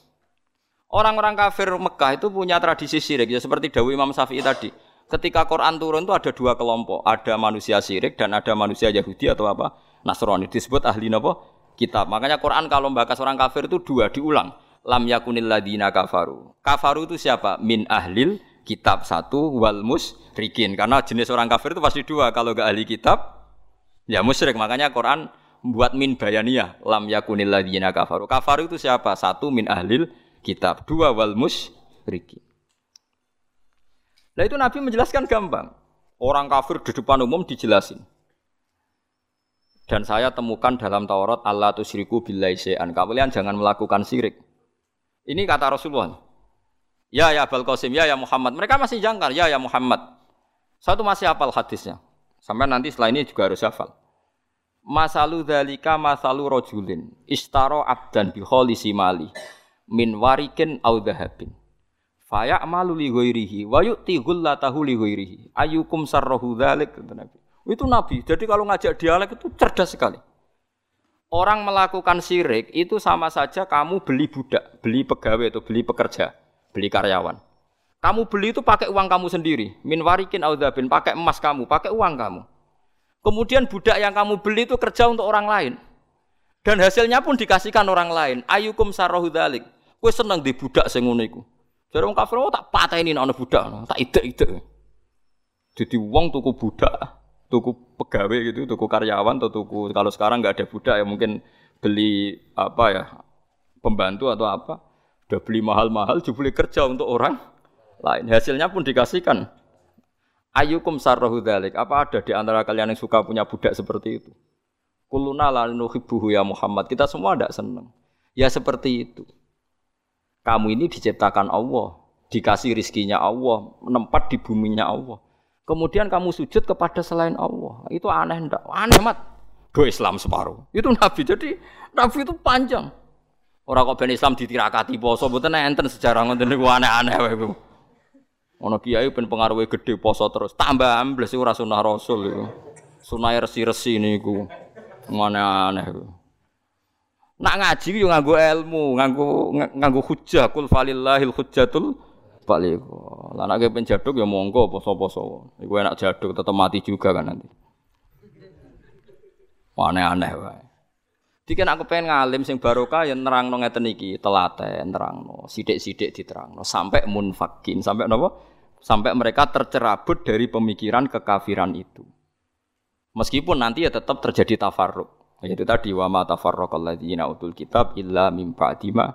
Orang-orang kafir Mekah itu punya tradisi syirik ya seperti Dawi Imam Syafi'i tadi. Ketika Quran turun itu ada dua kelompok, ada manusia syirik dan ada manusia Yahudi atau apa Nasrani disebut ahli nopo kitab. Makanya Quran kalau membahas orang kafir itu dua diulang. Lam yakunil ladina kafaru. Kafaru itu siapa? Min ahlil kitab satu wal musrikin. Karena jenis orang kafir itu pasti dua. Kalau gak ahli kitab, ya musyrik. Makanya Quran buat min bayaniyah. Lam yakunil ladina kafaru. Kafaru itu siapa? Satu min ahlil kitab. Dua wal musyrikin. Nah itu Nabi menjelaskan gampang. Orang kafir di depan umum dijelasin. Dan saya temukan dalam Taurat Allah tusyriku billahi syai'an. Kalian jangan melakukan syirik. Ini kata Rasulullah. Ya ya Abul Qasim, ya ya Muhammad. Mereka masih jangkar, ya ya Muhammad. Satu masih hafal hadisnya. Sampai nanti setelah ini juga harus hafal. Masalu dalika masalu rojulin. Istaro abdan biholisi mali min warikin au dhahabin. Faya amalu li ghairihi wa yu'ti ghullatahu li ghairihi. Ayyukum sarrahu dzalik kata Nabi. Itu Nabi. Jadi kalau ngajak dialek itu cerdas sekali. Orang melakukan syirik itu sama saja kamu beli budak, beli pegawai atau beli pekerja, beli karyawan. Kamu beli itu pakai uang kamu sendiri. Min warikin audabin, pakai emas kamu, pakai uang kamu. Kemudian budak yang kamu beli itu kerja untuk orang lain. Dan hasilnya pun dikasihkan orang lain. Ayukum sarrohu dalik. Kowe seneng di budak sing iku. Jare wong kafir oh, tak pateni ana budak, tak ide-ide. Jadi wong tuku budak, tuku pegawai gitu, tuku karyawan atau tuku kalau sekarang nggak ada budak ya mungkin beli apa ya pembantu atau apa, udah beli mahal-mahal, dibeli kerja untuk orang lain. Hasilnya pun dikasihkan. Ayukum sarrohu dalik. Apa ada di antara kalian yang suka punya budak seperti itu? Kuluna la nuhibbuhu ya Muhammad. Kita semua tidak senang. Ya seperti itu. Kamu ini diciptakan Allah, dikasih rizkinya Allah, menempat di buminya Allah. Kemudian kamu sujud kepada selain Allah. Itu aneh ndak? Aneh mat. Do Islam separuh. Itu Nabi. Jadi Nabi itu panjang. Orang kok ben Islam ditirakati poso mboten enten sejarah ngoten niku aneh-aneh wae. Ono kiai ben pengaruhe gede poso terus. Tambah ambles ora sunah Rasul iku. Sunah resi-resi niku. Aneh-aneh. Nak ngaji yo nganggo ilmu, nganggo nganggo hujjah kul falillahil hujjatul Liko. Lah nek kepen jaduk ya monggo poso-poso. Iku enak jaduk tetep mati juga kan nanti. Aneh-aneh wae. Dikene aku pengen ngalim sing barokah ya nerangno ngeten iki, telaten nerangno, sithik-sithik diterangno sampai munfakin, sampai napa? Sampai mereka tercerabut dari pemikiran kekafiran itu. Meskipun nanti ya tetap terjadi tafarruq. Yaitu tadi wa ma tafarraqal utul kitab illa mim ba'di ma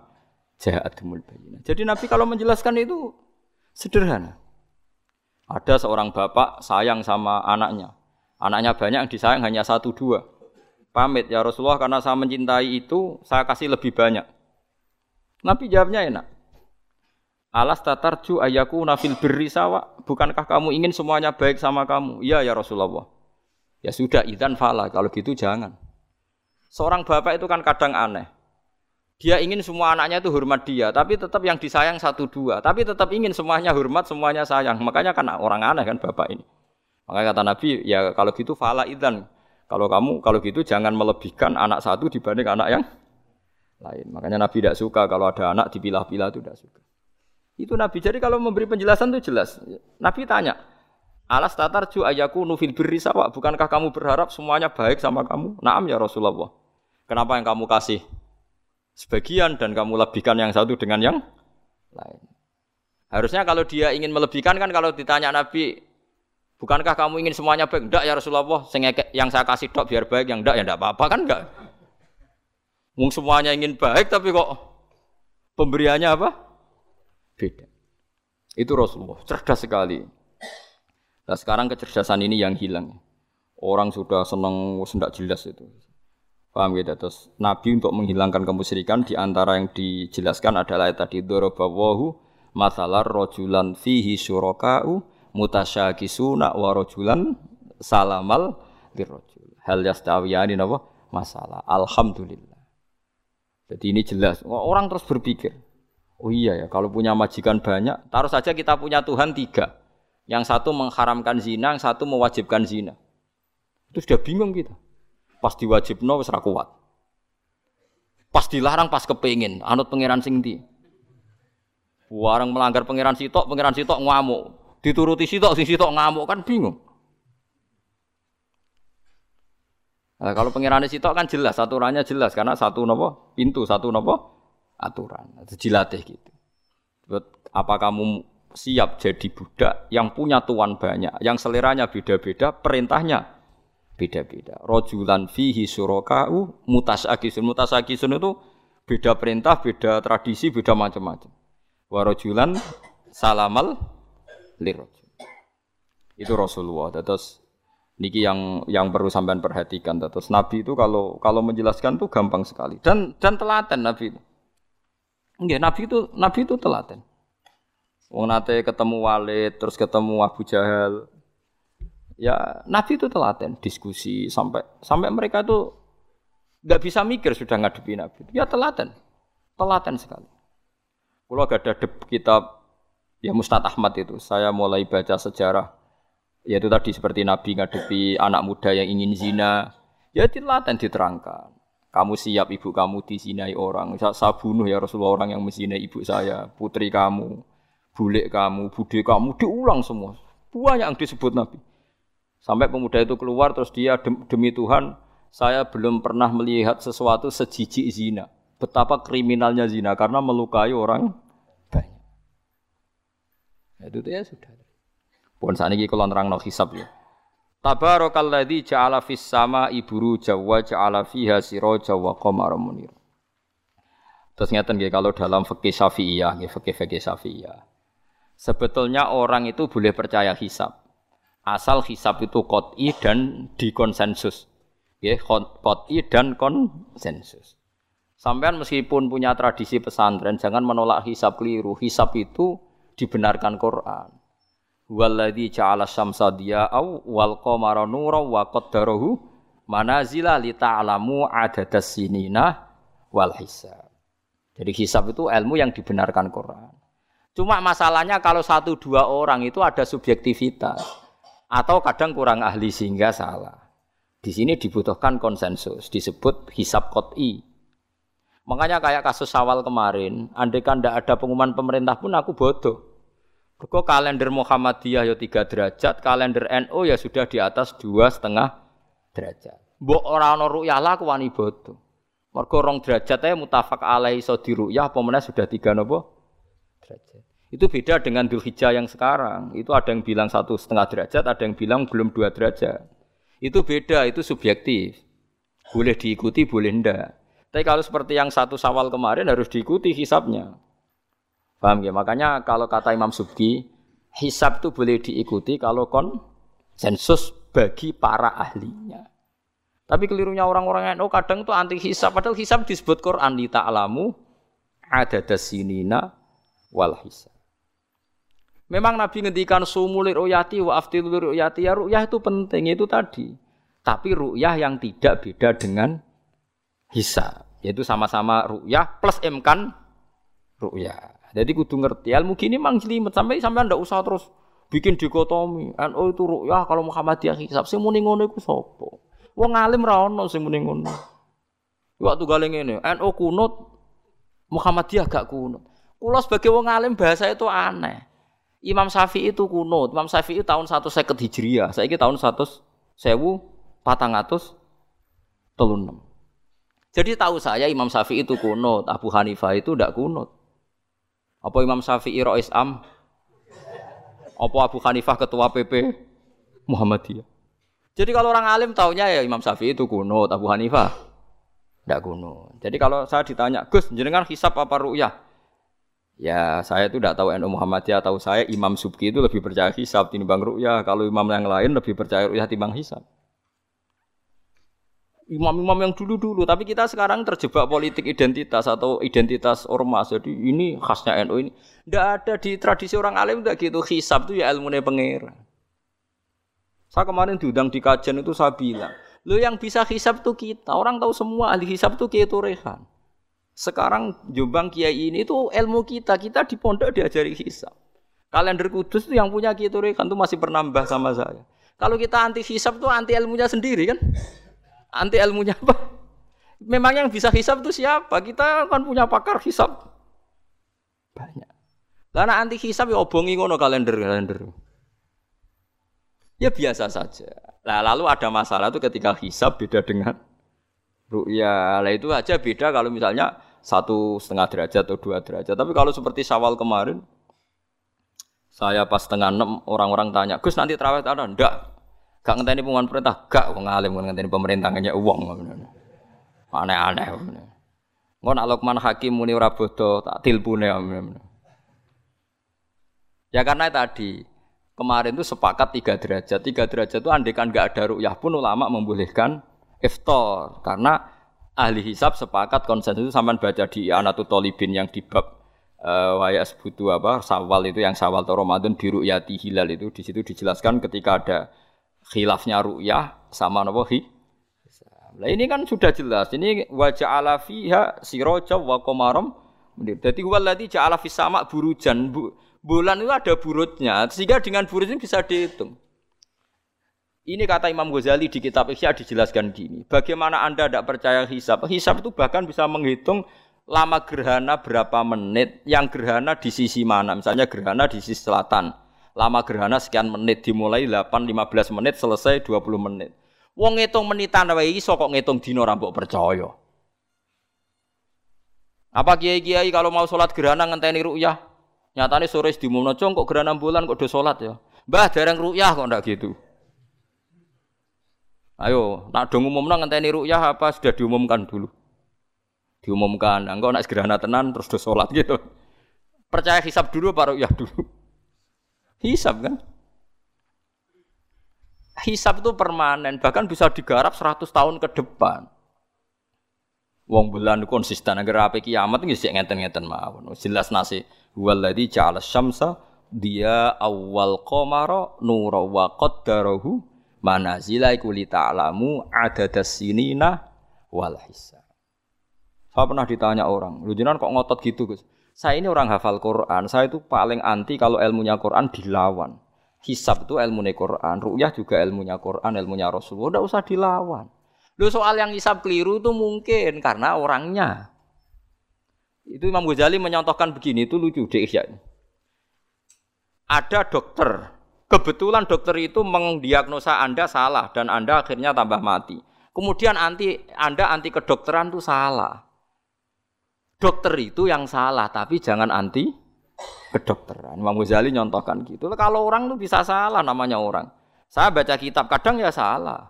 ja'atumul. Jadi Nabi kalau menjelaskan itu sederhana. Ada seorang bapak sayang sama anaknya. Anaknya banyak yang disayang hanya satu dua pamit ya Rasulullah karena saya mencintai itu saya kasih lebih banyak. Nabi jawabnya enak. Alas tatarju ayaku nafil birri sawa. Bukankah kamu ingin semuanya baik sama kamu? Iya ya Rasulullah. Ya sudah idan fala. Kalau gitu jangan. Seorang bapak itu kan kadang aneh. Dia ingin semua anaknya itu hormat dia, tapi tetap yang disayang satu dua. Tapi tetap ingin semuanya hormat, semuanya sayang. Makanya kan orang aneh kan bapak ini. Makanya kata Nabi, ya kalau gitu fala idan. Kalau kamu kalau gitu jangan melebihkan anak satu dibanding anak yang lain. Makanya Nabi tidak suka kalau ada anak dipilah-pilah itu tidak suka. Itu Nabi. Jadi kalau memberi penjelasan itu jelas. Nabi tanya, Alas tatar ju ayaku nufil birri. Bukankah kamu berharap semuanya baik sama kamu? Naam ya Rasulullah. Kenapa yang kamu kasih sebagian dan kamu lebihkan yang satu dengan yang lain? Harusnya kalau dia ingin melebihkan kan kalau ditanya Nabi, Bukankah kamu ingin semuanya baik? Enggak ya Rasulullah, yang saya kasih dok biar baik, yang enggak ya enggak apa-apa kan enggak. Mung semuanya ingin baik tapi kok pemberiannya apa? Beda. Itu Rasulullah, cerdas sekali. Nah sekarang kecerdasan ini yang hilang. Orang sudah senang, sudah jelas itu. Paham gitu? Terus Nabi untuk menghilangkan kemusyrikan di antara yang dijelaskan adalah tadi dorobawahu masalah rojulan fihi syuraka'u mutasyakisuna wa rajulan salamal birrajul. Hal yastawiyani napa? Masalah. Alhamdulillah. Jadi ini jelas. Orang terus berpikir, oh iya ya, kalau punya majikan banyak, taruh saja kita punya Tuhan tiga. Yang satu mengharamkan zina, yang satu mewajibkan zina. Itu sudah bingung kita. Pas diwajibno wis kuat. Pas dilarang pas kepengin, anut pangeran sing ndi. Warang melanggar pangeran sitok, pangeran sitok ngamuk dituruti sitok sing sitok ngamuk kan bingung. Nah, kalau pengirannya sitok kan jelas, aturannya jelas karena satu nopo pintu, satu nopo aturan. Itu dilatih gitu. Apa kamu siap jadi budak yang punya tuan banyak, yang seleranya beda-beda, perintahnya beda-beda. Rojulan fihi surokau mutasakisun. Mutasakisun itu beda perintah, beda tradisi, beda macam-macam. Warojulan salamal lirrajul. Itu Rasulullah. Terus niki yang yang perlu sampean perhatikan. Terus Nabi itu kalau kalau menjelaskan tuh gampang sekali dan dan telaten Nabi itu. Enggak, Nabi itu Nabi itu telaten. Wong nate ketemu Walid, terus ketemu Abu Jahal. Ya, Nabi itu telaten diskusi sampai sampai mereka itu nggak bisa mikir sudah ngadepi Nabi. Ya telaten, telaten sekali. Kalau gak ada kitab ya Mustad Ahmad itu. Saya mulai baca sejarah yaitu tadi seperti Nabi ngadepi anak muda yang ingin zina, ya dilaten diterangkan. Kamu siap ibu kamu dizinai orang. Saya, saya bunuh ya Rasulullah orang yang menzinai ibu saya, putri kamu, bulik kamu, bude kamu, diulang semua. Banyak yang disebut Nabi. Sampai pemuda itu keluar terus dia demi Tuhan, saya belum pernah melihat sesuatu sejijik zina. Betapa kriminalnya zina karena melukai orang itu ya sudah. Pun saat ini kalau nerang no hisab ya. Tabarakalladzi ja'ala fis sama iburu jawa ja'ala fiha siraja wa qamara munir. Terus ngeten nggih kalau dalam fikih Syafi'iyah, nggih fikih-fikih Syafi'iyah. Sebetulnya orang itu boleh percaya hisab. Asal hisab itu qot'i dan dikonsensus. Nggih, qot'i dan konsensus. Sampean meskipun punya tradisi pesantren, jangan menolak hisab keliru. Hisab itu dibenarkan Quran. Walladzi ja'ala syamsa diya'au wal qamara nuran wa qaddarahu manazila li ta'lamu adadas sinina wal hisab. Jadi hisab itu ilmu yang dibenarkan Quran. Cuma masalahnya kalau satu dua orang itu ada subjektivitas atau kadang kurang ahli sehingga salah. Di sini dibutuhkan konsensus, disebut hisab kot'i. Makanya kayak kasus awal kemarin, andai kan tidak ada pengumuman pemerintah pun aku bodoh. Mergo kalender Muhammadiyah ya tiga derajat, kalender NU ya sudah di atas dua setengah derajat. Mbok ora ana ru'yah lah wani bodoh. Mergo rong derajat ae mutafak alai iso diruyah apa sudah tiga nopo derajat. Itu beda dengan Dzulhijjah yang sekarang. Itu ada yang bilang satu setengah derajat, ada yang bilang belum dua derajat. Itu beda, itu subjektif. Boleh diikuti, boleh ndak. Tapi kalau seperti yang satu sawal kemarin harus diikuti hisapnya. Paham ya? Makanya kalau kata Imam Subki, hisab itu boleh diikuti kalau konsensus bagi para ahlinya. Tapi kelirunya orang-orang NU kadang itu anti hisab. Padahal hisab disebut Quran di ta'alamu ada dasinina wal hisab. Memang Nabi ngendikan sumulir ruyati wa aftilur ruyati ya ruyah itu penting itu tadi. Tapi ruyah yang tidak beda dengan hisab. Yaitu sama-sama ruyah plus imkan ruyah. Jadi kudu ngerti ilmu gini mang jelimet sampai sampai ndak usah terus bikin dikotomi. NU itu rukyah kalau Muhammadiyah hisab sing muni ngono iku sapa? Wong alim ra ono sing muni ngono. Waktu gale ngene, NU kunut Muhammadiyah gak kunut. Kula sebagai wong alim bahasa itu aneh. Imam Syafi'i itu kunut. Imam Syafi'i tahun 150 Hijriah. Saiki tahun 100 sewu patang atus telunem. Jadi tahu saya Imam Syafi'i itu kunut, Abu Hanifah itu tidak kunut. Apa Imam Syafi'i Rois Am? Apa Abu Hanifah ketua PP Muhammadiyah? Jadi kalau orang alim taunya ya Imam Syafi'i itu kuno, Abu Hanifah tidak kuno. Jadi kalau saya ditanya, Gus, jenengan hisap apa ru'yah? Ya saya itu tidak tahu NU Muhammadiyah, tahu saya Imam Subki itu lebih percaya hisap timbang ru'yah. Kalau imam yang lain lebih percaya ru'yah timbang hisap imam-imam yang dulu-dulu, tapi kita sekarang terjebak politik identitas atau identitas ormas. Jadi ini khasnya NU ini. Tidak ada di tradisi orang alim tidak gitu. Hisab itu ya ilmu pengira. Saya kemarin diundang di kajian itu saya bilang, lo yang bisa hisab itu kita. Orang tahu semua ahli hisab itu Kiai Turehan. Sekarang Jombang Kiai ini itu ilmu kita. Kita di pondok diajari hisab. Kalender kudus itu yang punya Kiai Turehan itu masih pernambah sama saya. Kalau kita anti hisab itu anti ilmunya sendiri kan? Anti ilmunya apa? Memang yang bisa hisap itu siapa? Kita kan punya pakar hisap. Banyak. Karena anti hisap ya obongi ngono kalender-kalender. Ya biasa saja. Nah, lalu ada masalah itu ketika hisap beda dengan ru'ya. Lah itu aja beda kalau misalnya satu setengah derajat atau dua derajat. Tapi kalau seperti sawal kemarin, saya pas setengah enam orang-orang tanya, Gus nanti terawih ada? Enggak. Gak ngenteni pengumuman perintah, gak wong alim ngenteni pemerintah ngene uang. Aneh-aneh. Ngono nak Luqman Hakim muni ora tak tilpune. Ya karena tadi kemarin itu sepakat tiga derajat. Tiga derajat itu andekan nggak ada rukyah pun ulama membolehkan iftar karena ahli hisab sepakat konsensus itu sampai baca di Anatu Tolibin yang di bab uh, waya sebutu apa sawal itu yang sawal atau Ramadan di ru'yati hilal itu di situ dijelaskan ketika ada khilafnya ru'yah sama napa hi. Nah ini kan sudah jelas. Ini wa ja'ala fiha siraja wa qamaram. Jadi waladzi ja'ala sama burujan. Bu, bulan itu ada burutnya. Sehingga dengan burut ini bisa dihitung. Ini kata Imam Ghazali di kitab Ihya dijelaskan gini. Bagaimana Anda tidak percaya hisab? Hisab itu bahkan bisa menghitung lama gerhana berapa menit, yang gerhana di sisi mana. Misalnya gerhana di sisi selatan lama gerhana sekian menit dimulai 8 15 menit selesai 20 menit. Wong ngitung menitan wae iso kok ngitung dina ora percaya. Apa kiai-kiai kalau mau sholat gerhana ngenteni ru'yah? Nyatane sore diumumno cong kok gerhana bulan kok do sholat ya. Mbah dereng ru'yah kok ndak gitu. Ayo, nak do ngumumno ngenteni ru'yah apa sudah diumumkan dulu? Diumumkan, engko nak gerhana tenan terus do sholat gitu. Percaya hisab dulu baru ya dulu. Hisab kan? Hisab itu permanen, bahkan bisa digarap 100 tahun ke depan. Wong bulan konsisten agar apa kiamat nggih sik ngeten-ngeten mawon. Jelas nasi waladhi ja'ala syamsa dia awal qamara nura wa manazila iku li ta'lamu adadas sinina wal hisab. Saya pernah ditanya orang, lu jenengan kok ngotot gitu, Gus? Saya ini orang hafal Quran, saya itu paling anti kalau ilmunya Quran dilawan. Hisab itu ilmunya Quran, ru'yah juga ilmunya Quran, ilmunya Rasulullah, tidak usah dilawan. Lu soal yang hisab keliru itu mungkin karena orangnya. Itu Imam Ghazali menyontohkan begini, itu lucu deh ya. ada dokter. Kebetulan dokter itu mendiagnosa Anda salah dan Anda akhirnya tambah mati. Kemudian anti Anda anti kedokteran itu salah. Dokter itu yang salah, tapi jangan anti kedokteran. Imam Ghazali nyontohkan gitu. Kalau orang itu bisa salah namanya orang. Saya baca kitab kadang ya salah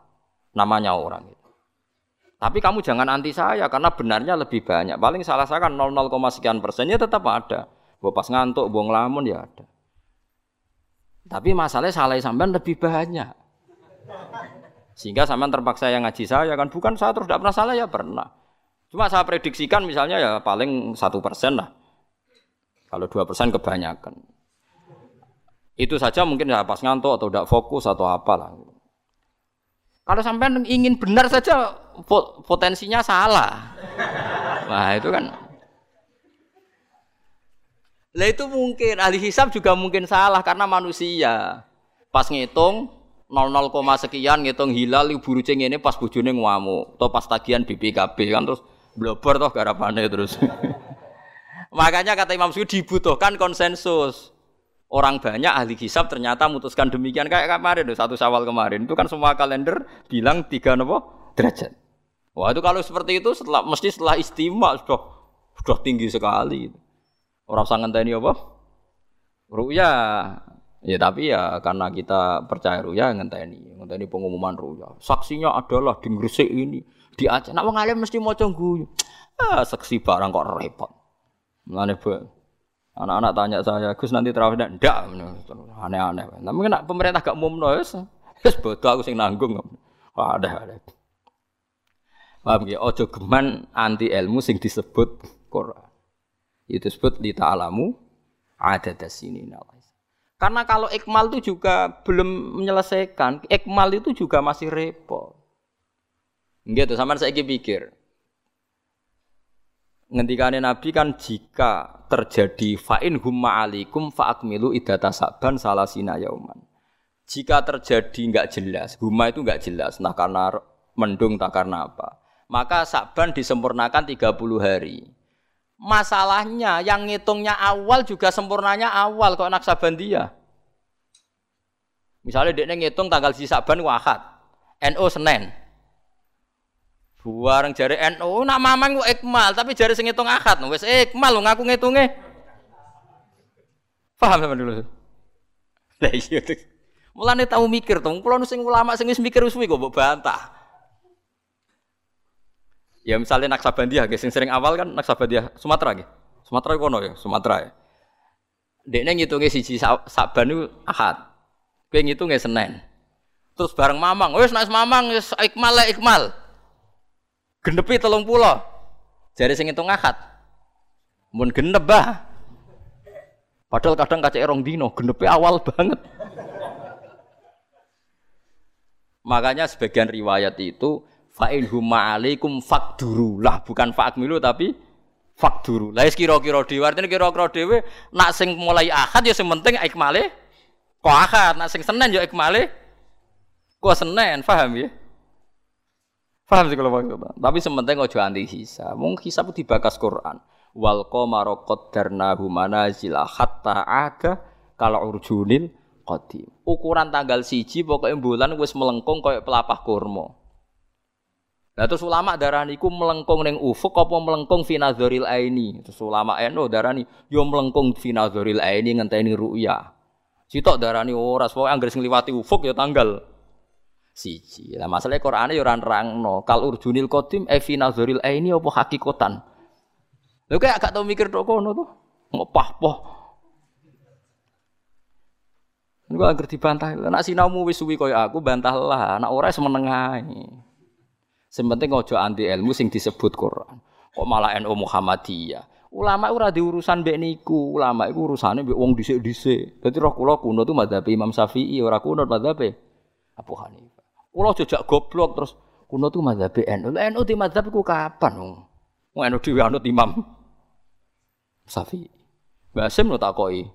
namanya orang itu. Tapi kamu jangan anti saya karena benarnya lebih banyak. Paling salah saya kan 00, sekian persennya tetap ada. Bawa pas ngantuk, buang lamun ya ada. Tapi masalahnya salah sampean lebih banyak. Sehingga sampean terpaksa yang ngaji saya kan bukan saya terus tidak pernah salah ya pernah. Cuma saya prediksikan misalnya ya paling satu persen lah. Kalau dua persen kebanyakan. Itu saja mungkin ya pas ngantuk atau tidak fokus atau apalah. Kalau sampean ingin benar saja potensinya salah. Nah itu kan. Lah itu mungkin ahli hisab juga mungkin salah karena manusia. Pas ngitung 00, sekian ngitung hilal ibu rucing ini pas bojone ngamuk atau pas tagihan BPKB kan terus blober toh garapane terus. Makanya kata Imam Suyuti dibutuhkan konsensus. Orang banyak ahli hisab ternyata memutuskan demikian kayak kemarin satu Syawal kemarin itu kan semua kalender bilang tiga nopo derajat. Wah itu kalau seperti itu setelah mesti setelah istimewa sudah sudah tinggi sekali. Orang sangat tani apa? Ruya. Ya tapi ya karena kita percaya ruya ngenteni, ngenteni pengumuman ruya. Saksinya adalah di Gresik ini, di Aceh. Nak wong mesti maca guyu. Ah, saksi barang kok repot. Mulane Anak-anak tanya saya, Gus nanti terawih ndak? Aneh-aneh. Tapi kena pemerintah gak umumno wis. Wis bodoh aku sing nanggung. Ada ada. Paham ya? Ojo geman anti ilmu sing disebut Quran. Itu disebut di ta'alamu ada sini Karena kalau ikmal itu juga belum menyelesaikan, ikmal itu juga masih repot. Gitu, sama saya pikir. Ngendikane Nabi kan jika terjadi fa'in humma alikum fa'akmilu idata saban salasina yauman. Jika terjadi nggak jelas, humma itu nggak jelas, nah karena mendung tak karena apa. Maka saban disempurnakan 30 hari. Masalahnya yang ngitungnya awal juga sempurnanya awal kok anak saban dia. Misalnya dia ngitung tanggal si saban wahad, NO Senin. Buareng jari NU nak mamang kok ikmal, tapi jari sing ngitung akad wis ikmal ngaku ngitunge. Paham sama dulu? Lah iya. Mulane tahu mikir to, kula sing ulama sing mikir wis mbok bantah. Ya misalnya Naksabandia, sing sering awal kan Naksabandia Sumatera nggih. Sumatera kono ya, Sumatera ya. Dekne ngitunge siji Saban niku Ahad. Kowe ngitunge Senin. Terus bareng Mamang, wis nek Mamang wis ikmal ikmal genepi telung pulau. Jadi sing ngitung akad. Mun genep bah. Padahal kadang kaca erong dino, genepi awal banget. Makanya sebagian riwayat itu fa'in huma alaikum fakduru lah bukan fa'akmilu tapi fakduru. Lah kira-kira dhewe artine kira-kira dhewe nak sing mulai akad ya sing penting ikmale kok akad, nak sing Senin ya ikmale kok Senin, paham ya? Paham sih kalau maksudnya. Tapi sementing ojo anti hisab. Mung hisab dibakas Quran. Wal qamara qaddarnahu manazila hatta ada kalau urjunil qadim. Ukuran tanggal siji pokoknya bulan wis melengkung kayak pelapah kurma. Nah terus ulama darah niku melengkung neng ufuk apa melengkung finazoril aini. Terus ulama eno darani yo melengkung finazoril aini ngenteni ruya. Sitok darani ora, pokoke anggere sing liwati ufuk ya tanggal siji. Lah masalah Qur'ane ya ora nerangno. Kal urjunil qadim e fi nazaril aini apa hakikatan. Lho kayak gak tau mikir tok kono tuh. Ngopah-poh. Niku anggere dibantah. Nek sinaumu wis suwi kaya aku bantahlah. Nek ora semeneng ae. Sing penting aja anti ilmu sing disebut Quran. Kok malah NU Muhammadiyah. Ulama ora diurusan mbek niku. Ulama iku urusane mbek wong dhisik-dhisik. Dadi roh kula kuno tuh madzhab Imam Syafi'i ora kuno madzhab Abu Hanifah. Kulo jejak goblok terus kuno tuh mazhab NU. NU di mazhab ku kapan? Wong NU dhewe anut Imam Syafi'i. Mbah Sim lo takoki.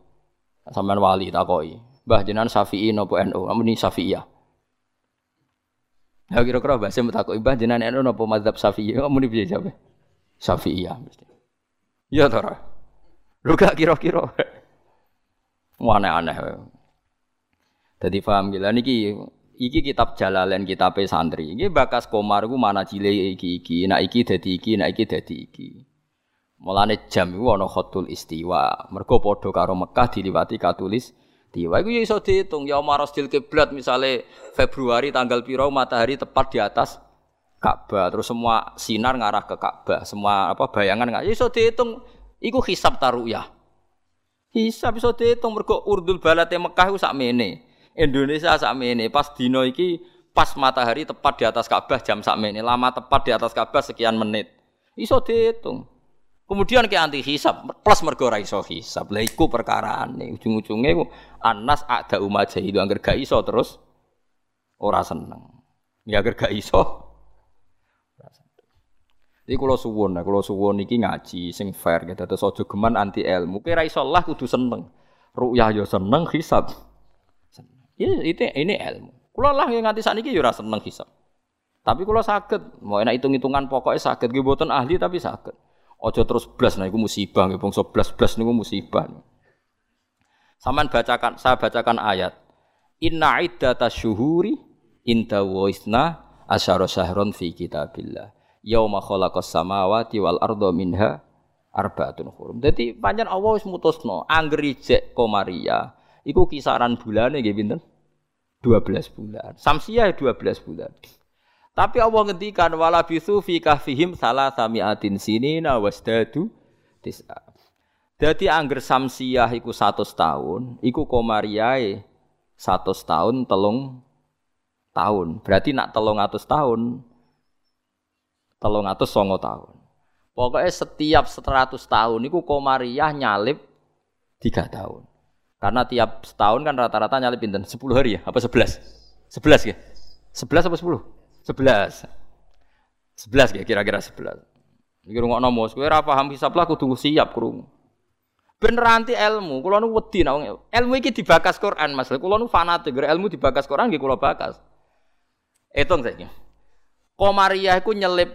Sampean wali takoki. Mbah jenengan Syafi'i napa NU? Amuni Syafi'iyah. Ya kira-kira Mbah Sim takoki Mbah jenengan NU napa mazhab Syafi'i? Amuni piye jawab? Syafi'iyah mesti. Ya to Lu gak kira-kira. Aneh-aneh. Jadi paham gila niki iki kitab Jalalain kitab santri. Iki bakas komar ku mana cile iki iki, nak iki dadi iki, nak iki dadi iki. Mulane jam iku ana khotul istiwa. Mergo padha karo Mekah diliwati katulis istiwa. Iku ya iso diitung ya marasdil kiblat misale Februari tanggal piro matahari tepat di atas Ka'bah terus semua sinar ngarah ke Ka'bah, semua apa bayangan nggak ya iso diitung iku hisab taruyah. Hisab iso diitung mergo urdul balate Mekah iku sakmene. Indonesia sakmene pas dino iki pas matahari tepat di atas Ka'bah jam sakmene, lama tepat di atas Ka'bah sekian menit. Iso diitung. Kemudian ke anti hisab plus mergo ra iso hisab. Lah iku perkarane ujung-ujunge anas ada umat itu angger gak iso terus ora seneng. Ya angger gak iso. Jadi kalau suwon, nah kalau suwon iki ngaji sing fair gitu. Terus ojo geman anti ilmu. Kira iso lah kudu seneng. Rukyah yo seneng hisab. Ya itu ini ilmu. Kalau lah yang nganti saat ini yo seneng hisab. Tapi kalau sakit, mau enak hitung-hitungan pokoknya sakit. Gue ahli tapi sakit. Ojo terus blas nah iku musibah nggih bangsa blas-blas niku musibah. Saman bacakan saya bacakan ayat. Inna iddata syuhuri inda wa isna asyara syahron fi kitabillah. Yauma khalaqas samawati wal arda minha arbaatun hurum. Dadi pancen Allah wis mutusno angger ijek komaria iku kisaran bulane nggih pinten? 12 bulan. Samsiah 12 bulan. Tapi Allah ngendikan wala bisu fi kahfihim salah samiatin sinina wasdadu tis'a. Dadi angger samsiah iku 100 tahun, iku komariae 100 tahun telung tahun. Berarti nak telung atus tahun, telung atus songo tahun. Pokoknya setiap 100 tahun iku komariah nyalip tiga tahun. Karena tiap setahun kan rata-rata nyalip pinten? 10 hari ya? Apa 11? 11 ya? 11 apa 10? Sebelas. Sebelas ya kira-kira sebelas. Iki rungokno mos, kowe ora paham hisab lah kudu siap krungu. Bener anti ilmu, kula nu wedi nek ilmu iki dibakas Quran Mas. Kula nu fanatik, ilmu dibakas Quran nggih kula bakas. Etung saiki. Komariah iku nyelip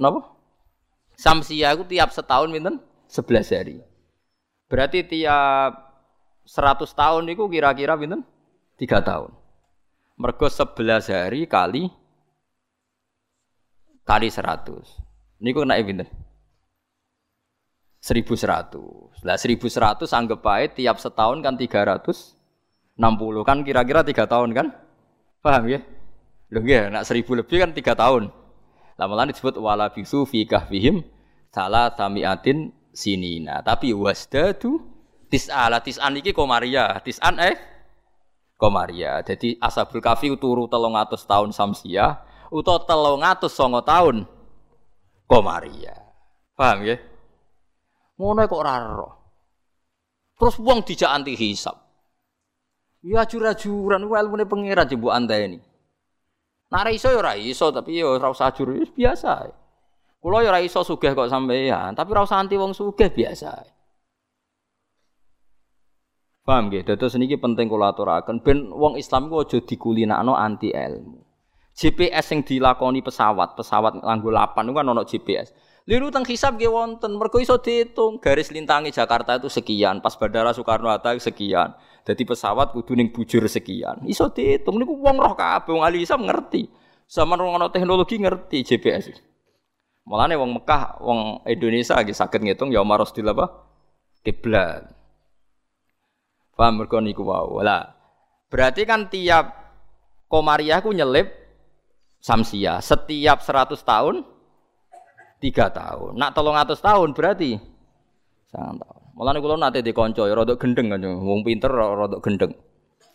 napa? Samsiah iku tiap setahun pinten? 11 hari. Berarti tiap 100 tahun itu kira-kira pinten? 3 tahun. Mergo 11 hari kali kali 100. Niku kena pinten? 1100. Lah 1100 anggap baik tiap setahun kan 360 kan kira-kira 3 tahun kan? Paham ya? Lho nggih, nak 1000 lebih kan 3 tahun. Lah malah disebut wala bisu fi kahfihim salah samiatin sinina. Tapi wasdadu tis'ala tis'an iki komaria. Tis'an eh komaria. Jadi ashabul kafi turu 300 tahun samsiah utawa telung atus songo tahun komaria. Paham ya? Ngono kok ora Terus wong dijak anti hisab. Ya ajur-ajuran ku ilmune pangeran jebuk ini. Nah iso ya ora iso tapi ya ora usah ajur biasa. Kulo ya ora iso sugih kok sampeyan, tapi ora usah anti wong sugih biasa. Paham nggih? Dados niki penting kula aturaken ben wong Islam ku aja dikulinakno anti ilmu. GPS yang dilakoni pesawat, pesawat nganggo lapan itu kan ono GPS. Liru teng hisab nggih wonten, mergo iso diitung garis lintangi Jakarta itu sekian, pas Bandara Soekarno Hatta sekian. Jadi pesawat kudu ning bujur sekian. Iso diitung niku wong roh kabeh, wong ahli hisab ngerti. Sama ono teknologi ngerti GPS. Mulane wong Mekah, wong Indonesia lagi sakit ngitung ya maros di apa? Kiblat. Paham mergo niku wae. Lah, berarti kan tiap komariah ku nyelip samsia. Setiap 100 tahun tiga tahun. Nak tolong atas tahun berarti? Sangat tahun malah kalau nanti dikonco ya rodok gendeng kan wong pinter rodok gendeng.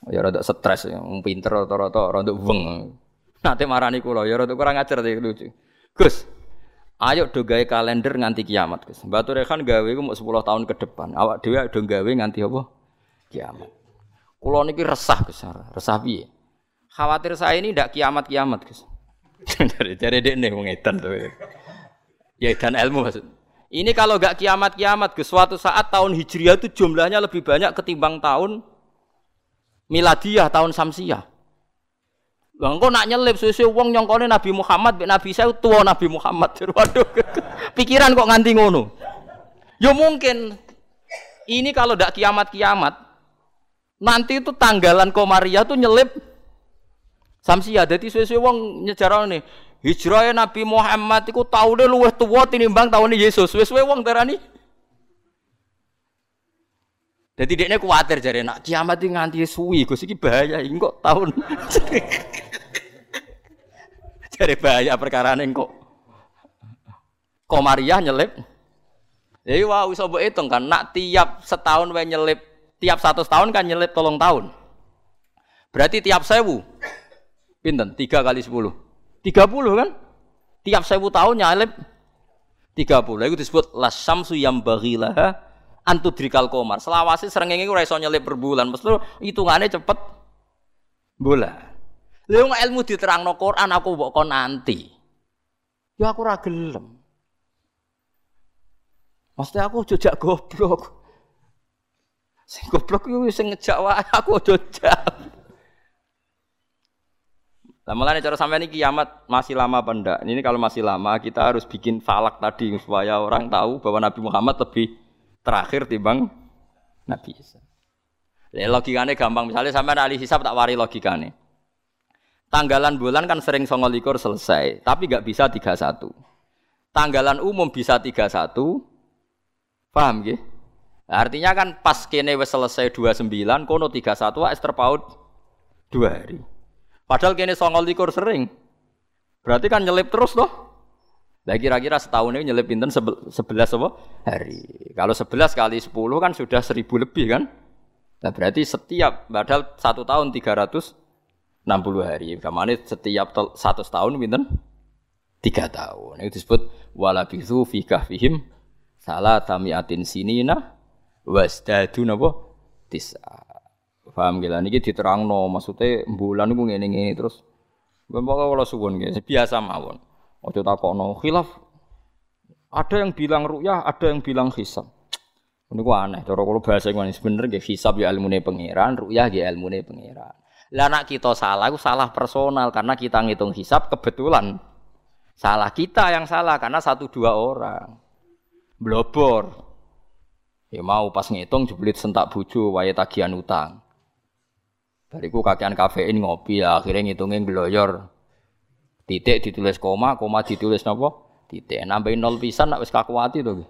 Ya rodok stres ya. Wong pinter rata-rata rodok weng. Nanti marani kulo ya rodok kurang ajar sih lucu. Gus ayo do gawe kalender nganti kiamat Gus. Batu Rekan gawe ku mau 10 tahun ke depan. Awak dhewe do gawe nganti apa? Kiamat. Kulo niki resah Gus resah piye? Khawatir saya ini ndak kiamat-kiamat Gus dari dia nih mengetan tuh. Ya dan ilmu maksud. Ini kalau gak kiamat-kiamat ke suatu saat tahun Hijriah itu jumlahnya lebih banyak ketimbang tahun miladiah tahun Samsiah. Bang kok nak nyelip susu wong nyongkone Nabi Muhammad, Nabi saya tua Nabi Muhammad. Waduh, pikiran kok nganti ngono. Ya mungkin ini kalau ndak kiamat-kiamat, Nanti itu tanggalan Komariah tuh nyelip Samsia. Jadi suwe-suwe wong nyejarane hijrah Nabi Muhammad iku taune luwih tuwa tinimbang taune Yesus. Suwe-suwe wong darani jadi dia kuatir jadi nak kiamat ini nganti suwi, gue sih bahaya, ini kok tahun. jadi bahaya perkara ini kok. Komariah nyelip. Jadi wah wow, bisa hitung kan, nak tiap setahun wae nyelip, tiap satu tahun kan nyelip tolong tahun. Berarti tiap sewu, pinten? Tiga kali sepuluh, tiga puluh kan? Tiap sewu tahun tiga puluh. Itu disebut lasamsu yang bagilah antudrikal komar. Selawasi srengenge ora iso nyelip per bulan. Mesti hitungane cepet bola. Lha ilmu diterangno Quran aku mbok kon nanti. Ya aku ora gelem. Mesti aku jejak goblok. Sing goblok iku sing ngejak wae aku jejak. Lah mulane cara sampean iki kiamat masih lama apa ndak? Ini kalau masih lama kita harus bikin falak tadi supaya orang tahu bahwa Nabi Muhammad lebih terakhir timbang Nabi Isa. Ya, logikane gampang. Misalnya sampai ahli hisab tak wari logikane. Tanggalan bulan kan sering songo likur selesai, tapi nggak bisa 31. Tanggalan umum bisa 31. Paham gak? Artinya kan pas kene wis selesai 29, kono 31 wis terpaut 2 hari. Padahal kene songo likur sering. Berarti kan nyelip terus loh. Lah kira-kira setahun ini nyelip pinten sebelas apa? hari. Kalau sebelas kali sepuluh kan sudah seribu lebih kan? Nah berarti setiap padahal satu tahun tiga ratus enam puluh hari. Kamane setiap satu tahun pinten? Tiga tahun. Itu disebut walabithu fi kahfihim salah tamiatin sinina wasdadu napa? Tisa. Paham gila niki diterangno maksudnya bulan niku ngene-ngene terus. Bapak kalau suwun biasa mawon. Ojo takono khilaf. Ada yang bilang ru'yah, ada yang bilang hisab. Ini gua aneh. Cara kalau bahasa yang bener gak hisab ya ilmune pangeran, ru'yah ya ilmune pangeran. Lah nak kita salah, itu salah personal karena kita ngitung hisab kebetulan. Salah kita yang salah karena satu dua orang. Blobor. Ya mau pas ngitung jeblit sentak buju wae tagihan utang. Bariku kakean kafein ngopi ya akhirnya ngitungin gloyor. Titik ditulis koma, koma ditulis napa? Titik. Nambahin nol pisan nak wis kakuati to.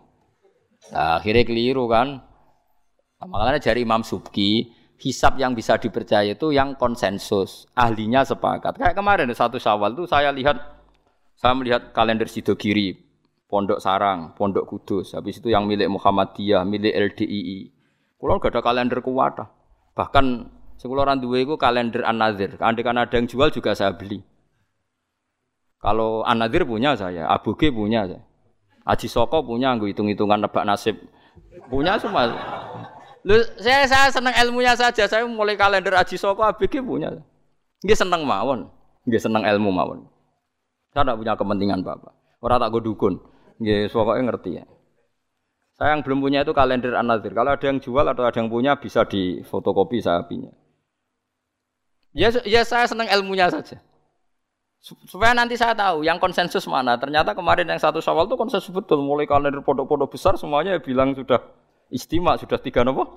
Nah, akhirnya keliru kan. Makanya dari Imam Subki, hisap yang bisa dipercaya itu yang konsensus, ahlinya sepakat. Kayak kemarin satu Syawal itu saya lihat saya melihat kalender Sidogiri, Pondok Sarang, Pondok Kudus, habis itu yang milik Muhammadiyah, milik LDII. Kulo gak ada kalender kuwata. Bahkan sekolah orang dua itu kalender An-Nadir. Andai kan ada yang jual juga saya beli. Kalau Anadir punya saya, Abu G punya saya. Aji Soko punya, gue hitung-hitungan nebak nasib. Punya semua. Lu, saya, saya senang ilmunya saja. Saya mulai kalender Aji Soko, Abu G punya. Dia senang mawon. Dia senang ilmu mawon. Saya tidak punya kepentingan bapak. Orang tak gue dukun. Dia pokoknya ngerti ya. Saya yang belum punya itu kalender Anadir. Kalau ada yang jual atau ada yang punya bisa di fotokopi saya punya. Ya, ya saya senang ilmunya saja. Supaya nanti saya tahu yang konsensus mana. Ternyata kemarin yang satu Syawal itu konsensus betul. Mulai kalender pondok-pondok besar semuanya bilang sudah istimewa, sudah tiga nopo?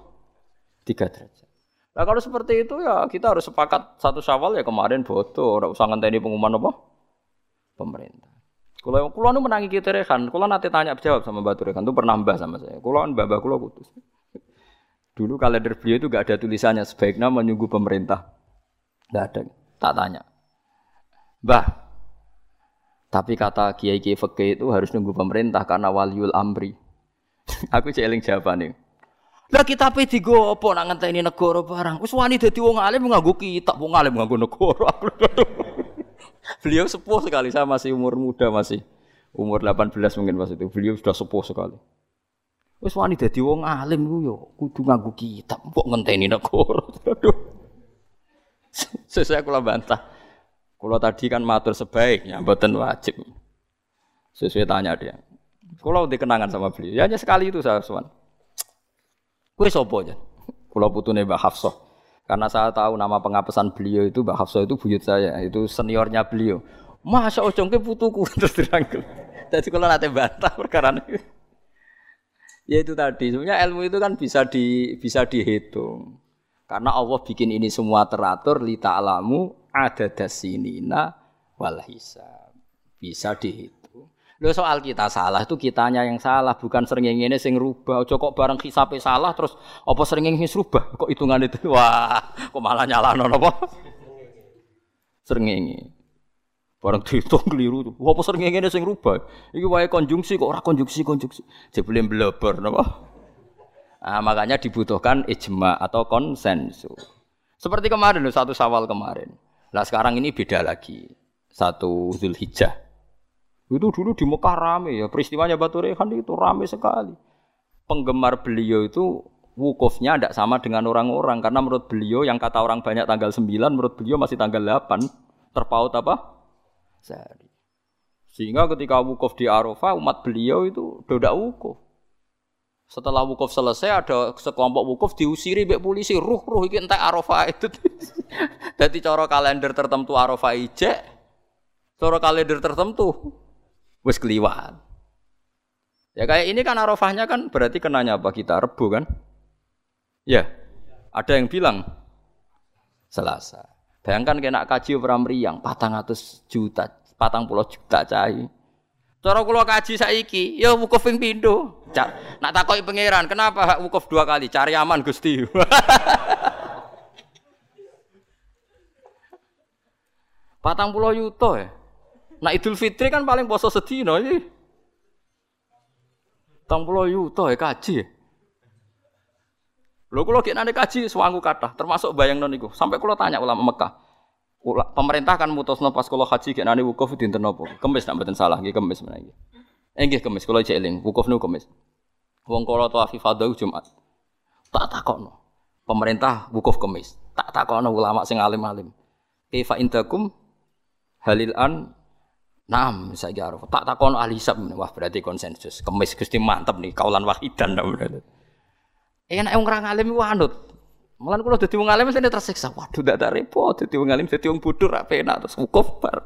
Tiga derajat. Nah kalau seperti itu ya kita harus sepakat satu Syawal ya kemarin bodoh. Ora usah ngenteni pengumuman apa? Pemerintah. Kalau kulo nu menangi kita rekan, kulo nanti tanya jawab sama Batu Rekan itu pernah mbah sama saya. Kulo kan mbah kulo kutus. Dulu kalender beliau itu gak ada tulisannya sebaiknya menunggu pemerintah. Gak ada. Tak tanya. Bah, tapi kata kiai kiai fakih itu harus nunggu pemerintah karena waliul amri. Aku celing jawabannya. Lah kita pe digo apa nak ngenteni negara barang. Wis wani dadi wong alim nganggo kitab, wong alim nganggo negara. Beliau sepuh sekali, saya masih umur muda masih umur 18 mungkin pas itu. Beliau sudah sepuh sekali. Wis wani dadi wong alim ku yo kudu nganggo kitab, kok ngenteni negara. Aduh. Saya kula bantah. Kalau tadi kan matur sebaiknya, buatan wajib. Sesuai tanya dia. Kalau dikenangan sama beliau, ya hanya sekali itu saya suan. Kue sopo aja. Kalau putune Mbak Hafsah. Karena saya tahu nama pengapesan beliau itu Mbak Hafsah itu buyut saya, itu seniornya beliau. Masa ojongke putuku terus dirangkul. Jadi kalau nanti bantah perkara ini. Ya itu tadi, sebenarnya ilmu itu kan bisa di bisa dihitung. Karena Allah bikin ini semua teratur li ta'lamu ada dasinina wal hisab. Bisa dihitung. Lo soal kita salah itu kitanya yang salah, bukan sering ini sing rubah. Ojo kok barang hisabe salah terus apa sering ini rubah? Kok hitungan itu? Wah, kok malah nyalano apa? Sering ini. Barang dihitung keliru. Apa sering ini sing rubah? Iki wae konjungsi kok ora konjungsi konjungsi. Jebule bleber napa? Nah, makanya dibutuhkan ijma atau konsensus. Seperti kemarin satu sawal kemarin. Nah sekarang ini beda lagi. Satu Zulhijjah. Itu dulu di Mekah rame ya. Peristiwanya Batu Rehan itu rame sekali. Penggemar beliau itu wukufnya tidak sama dengan orang-orang. Karena menurut beliau yang kata orang banyak tanggal 9, menurut beliau masih tanggal 8. Terpaut apa? Sehari. Sehingga ketika wukuf di Arafah, umat beliau itu tidak wukuf. Setelah wukuf selesai ada sekelompok wukuf diusiri mbek polisi, ruh ruh iki entek Arafah itu. Dadi cara kalender tertentu Arafah ijek, cara kalender tertentu wis keliwat. Ya kayak ini kan Arafahnya kan berarti kenanya apa kita Rebu kan? Ya. Ada yang bilang Selasa. Bayangkan kena kaji ora mriyang 400 juta, 40 juta cai. Cara kula kaji saiki, ya wukuf ping pindho. Nak takoki pangeran, kenapa hak wukuf dua kali? Cari aman Gusti. Patang pulau yuto ya. Nah Idul Fitri kan paling poso sedino iki. Patang pulau yuto ya kaji. Lho kula nane kaji suwangu kathah, termasuk bayang non. Sampai kula tanya ulama Mekah pemerintah kan mutusno pas kula haji gek nani wukuf dinten napa? Kemis nak mboten salah nggih kemis menawi. Eh nggih kemis kula cek eling wukuf nu kemis. Wong kala tawaf ifadah Jumat. Tak takokno. Pemerintah wukuf kemis. Tak takokno ulama sing alim-alim. Kaifa indakum halil an Nam, aruf. Tak takon ahli hisab. Wah, berarti konsensus. Kemis Gusti mantep nih, kaulan wahidan. Enak wong ora ngalim iku anut. Malah kalau dadi wong alim mesti tersiksa. Waduh, tidak repot. Dadi wong alim dadi wong bodoh ra penak terus wukuf bar.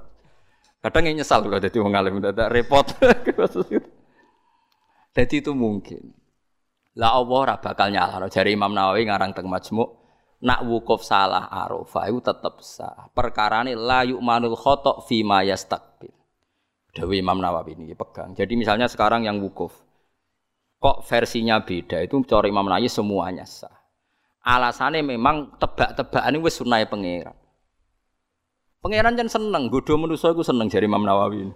Kadang nyesal kalau dadi wong alim tidak repot. Jadi itu mungkin. Lah Allah ora bakal nyalahno. Jari Imam Nawawi ngarang teng Majmu' nak wukuf salah Arafah itu tetap sah. Perkara ini la yu'manul khotok fi ma yastaqbil. Dewi Imam Nawawi ini pegang. Jadi misalnya sekarang yang wukuf, kok versinya beda itu cara Imam Nawawi semuanya sah. Alasannya memang tebak-tebakan ini sunai pangeran. Pangeran jangan seneng, godo manusia itu seneng jadi Imam Nawawi.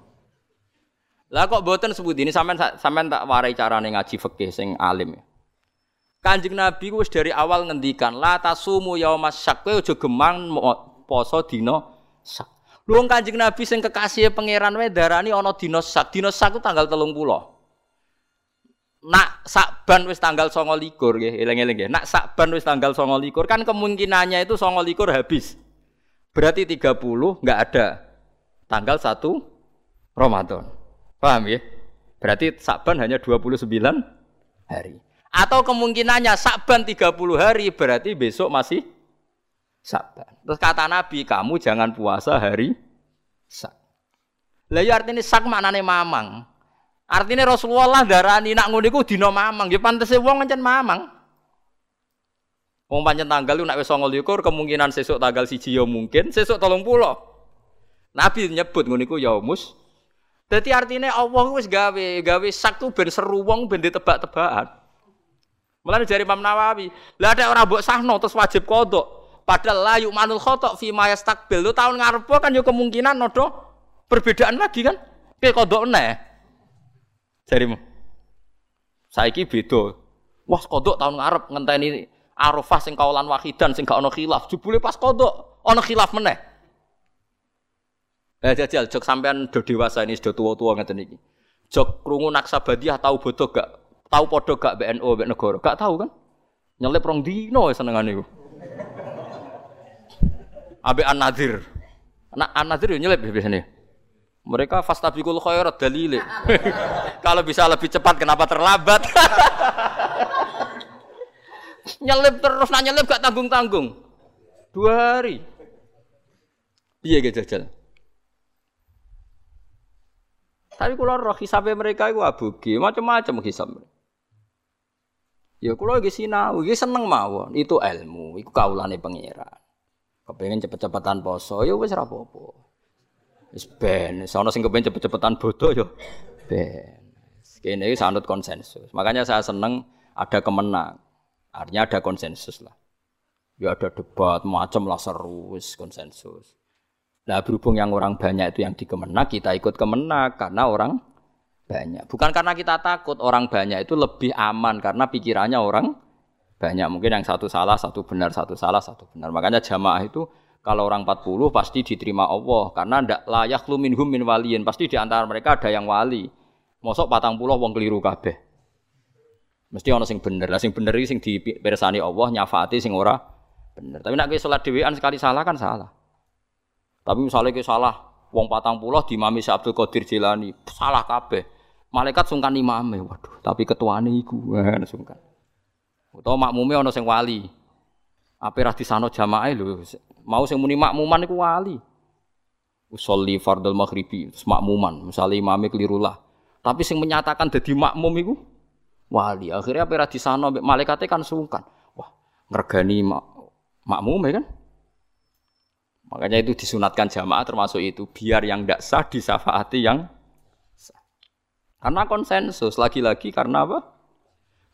Lah kok boten sebut ini sampean sampean tak warai carane ngaji fikih sing alim. Ya. Kanjeng Nabi wis dari awal ngendikan la tasumu yaumas syak kowe aja gemang poso dina syak. Lu Kanjeng Nabi sing kekasih pangeran wae darani ana dina syak. Dina syak ku tanggal 30 nak sakban wis tanggal songo likur ya, eling-eling ya. Nak sakban wis tanggal songo likur kan kemungkinannya itu songo likur habis. Berarti 30 nggak ada tanggal 1 Ramadan. Paham ya? Berarti sakban hanya 29 hari. Atau kemungkinannya sakban 30 hari berarti besok masih sakban. Terus kata Nabi, kamu jangan puasa hari sak. Lah ya artinya sak maknane mamang. Artinya Rasulullah darani nak ngono iku dina mamang, ya pantese wong ngancen mamang. Wong pancen tanggal lu nak wis 29 kemungkinan sesuk tanggal siji ya mungkin, sesuk 30. Nabi nyebut ngono iku yaumus. Dadi artinya Allah wis gawe, gawe sak tuh ben seru wong ben ditebak-tebakan. Mulane jari Imam Nawawi, lah ada orang mbok sahno terus wajib kodok. Padahal la manul khotok fi ma yastakbil. Lu tahun ngarep kan yo kemungkinan nodo perbedaan lagi kan. Kayak kodok neh. Jarimu. Saiki beda. Wah, kodok tahun ngarep ngenteni Arafah sing kaulan wahidan sing gak ana khilaf. Jebule pas kodok ana khilaf meneh. Eh jajal jok sampean do dewasa ini sudah tua-tua ngeten iki. Jok krungu naksabadiah tahu bodoh gak? Tahu podo gak BNO mbek negara? Gak tahu kan? Nyelip rong dino senengane iku. Abe An-Nadir. Anak An-Nadir yo nyelip. Mereka fastabiqul khairat dalile. Kalau bisa lebih cepat kenapa terlambat? nyelip terus nak nyelip gak tanggung-tanggung. Dua hari. Iya gak jajal. Tapi kalau roh hisabnya mereka itu abugi, macam-macam hisab. Ya kula iki sinau, iki seneng mawon. Itu ilmu, iku kaulane pangeran. Kepengen cepet-cepetan poso, ya wis ora apa-apa. Wis ben, sono sing kepengen cepet-cepetan bodoh ya ben. Kene iki sanut konsensus. Makanya saya seneng ada kemenang. Artinya ada konsensus lah. Ya ada debat macam lah seru, konsensus. Nah berhubung yang orang banyak itu yang dikemenak, kita ikut kemenak karena orang banyak. Bukan karena kita takut orang banyak itu lebih aman karena pikirannya orang banyak. Mungkin yang satu salah, satu benar, satu salah, satu benar. Makanya jamaah itu kalau orang 40 pasti diterima Allah karena ndak layak lu minhum min waliyin. Pasti di antara mereka ada yang wali. Mosok patang puluh wong keliru kabeh. Mesti ono sing bener. Lah sing bener iki sing dipirsani Allah nyafaati sing ora bener. Tapi nek kowe salat dhewean sekali salah kan salah. Tapi misalnya kowe salah wong patang puluh di Mami Abdul Qadir Jilani, salah kabeh. Malaikat sungkan imame. Waduh, tapi ketuane iku sungkan. Utawa makmume ono sing wali. Apa ra disano jamaah lho. Mau sing muni makmuman iku wali. Usolli fardal maghribi, terus makmuman, misalnya imame keliru lah. Tapi sing menyatakan jadi makmum iku wali. Akhirnya apa ra disano malaikate kan sungkan. Wah, ngergani mak makmum ya kan? Makanya itu disunatkan jamaah termasuk itu biar yang tidak sah disafaati yang sah. Karena konsensus lagi-lagi karena apa?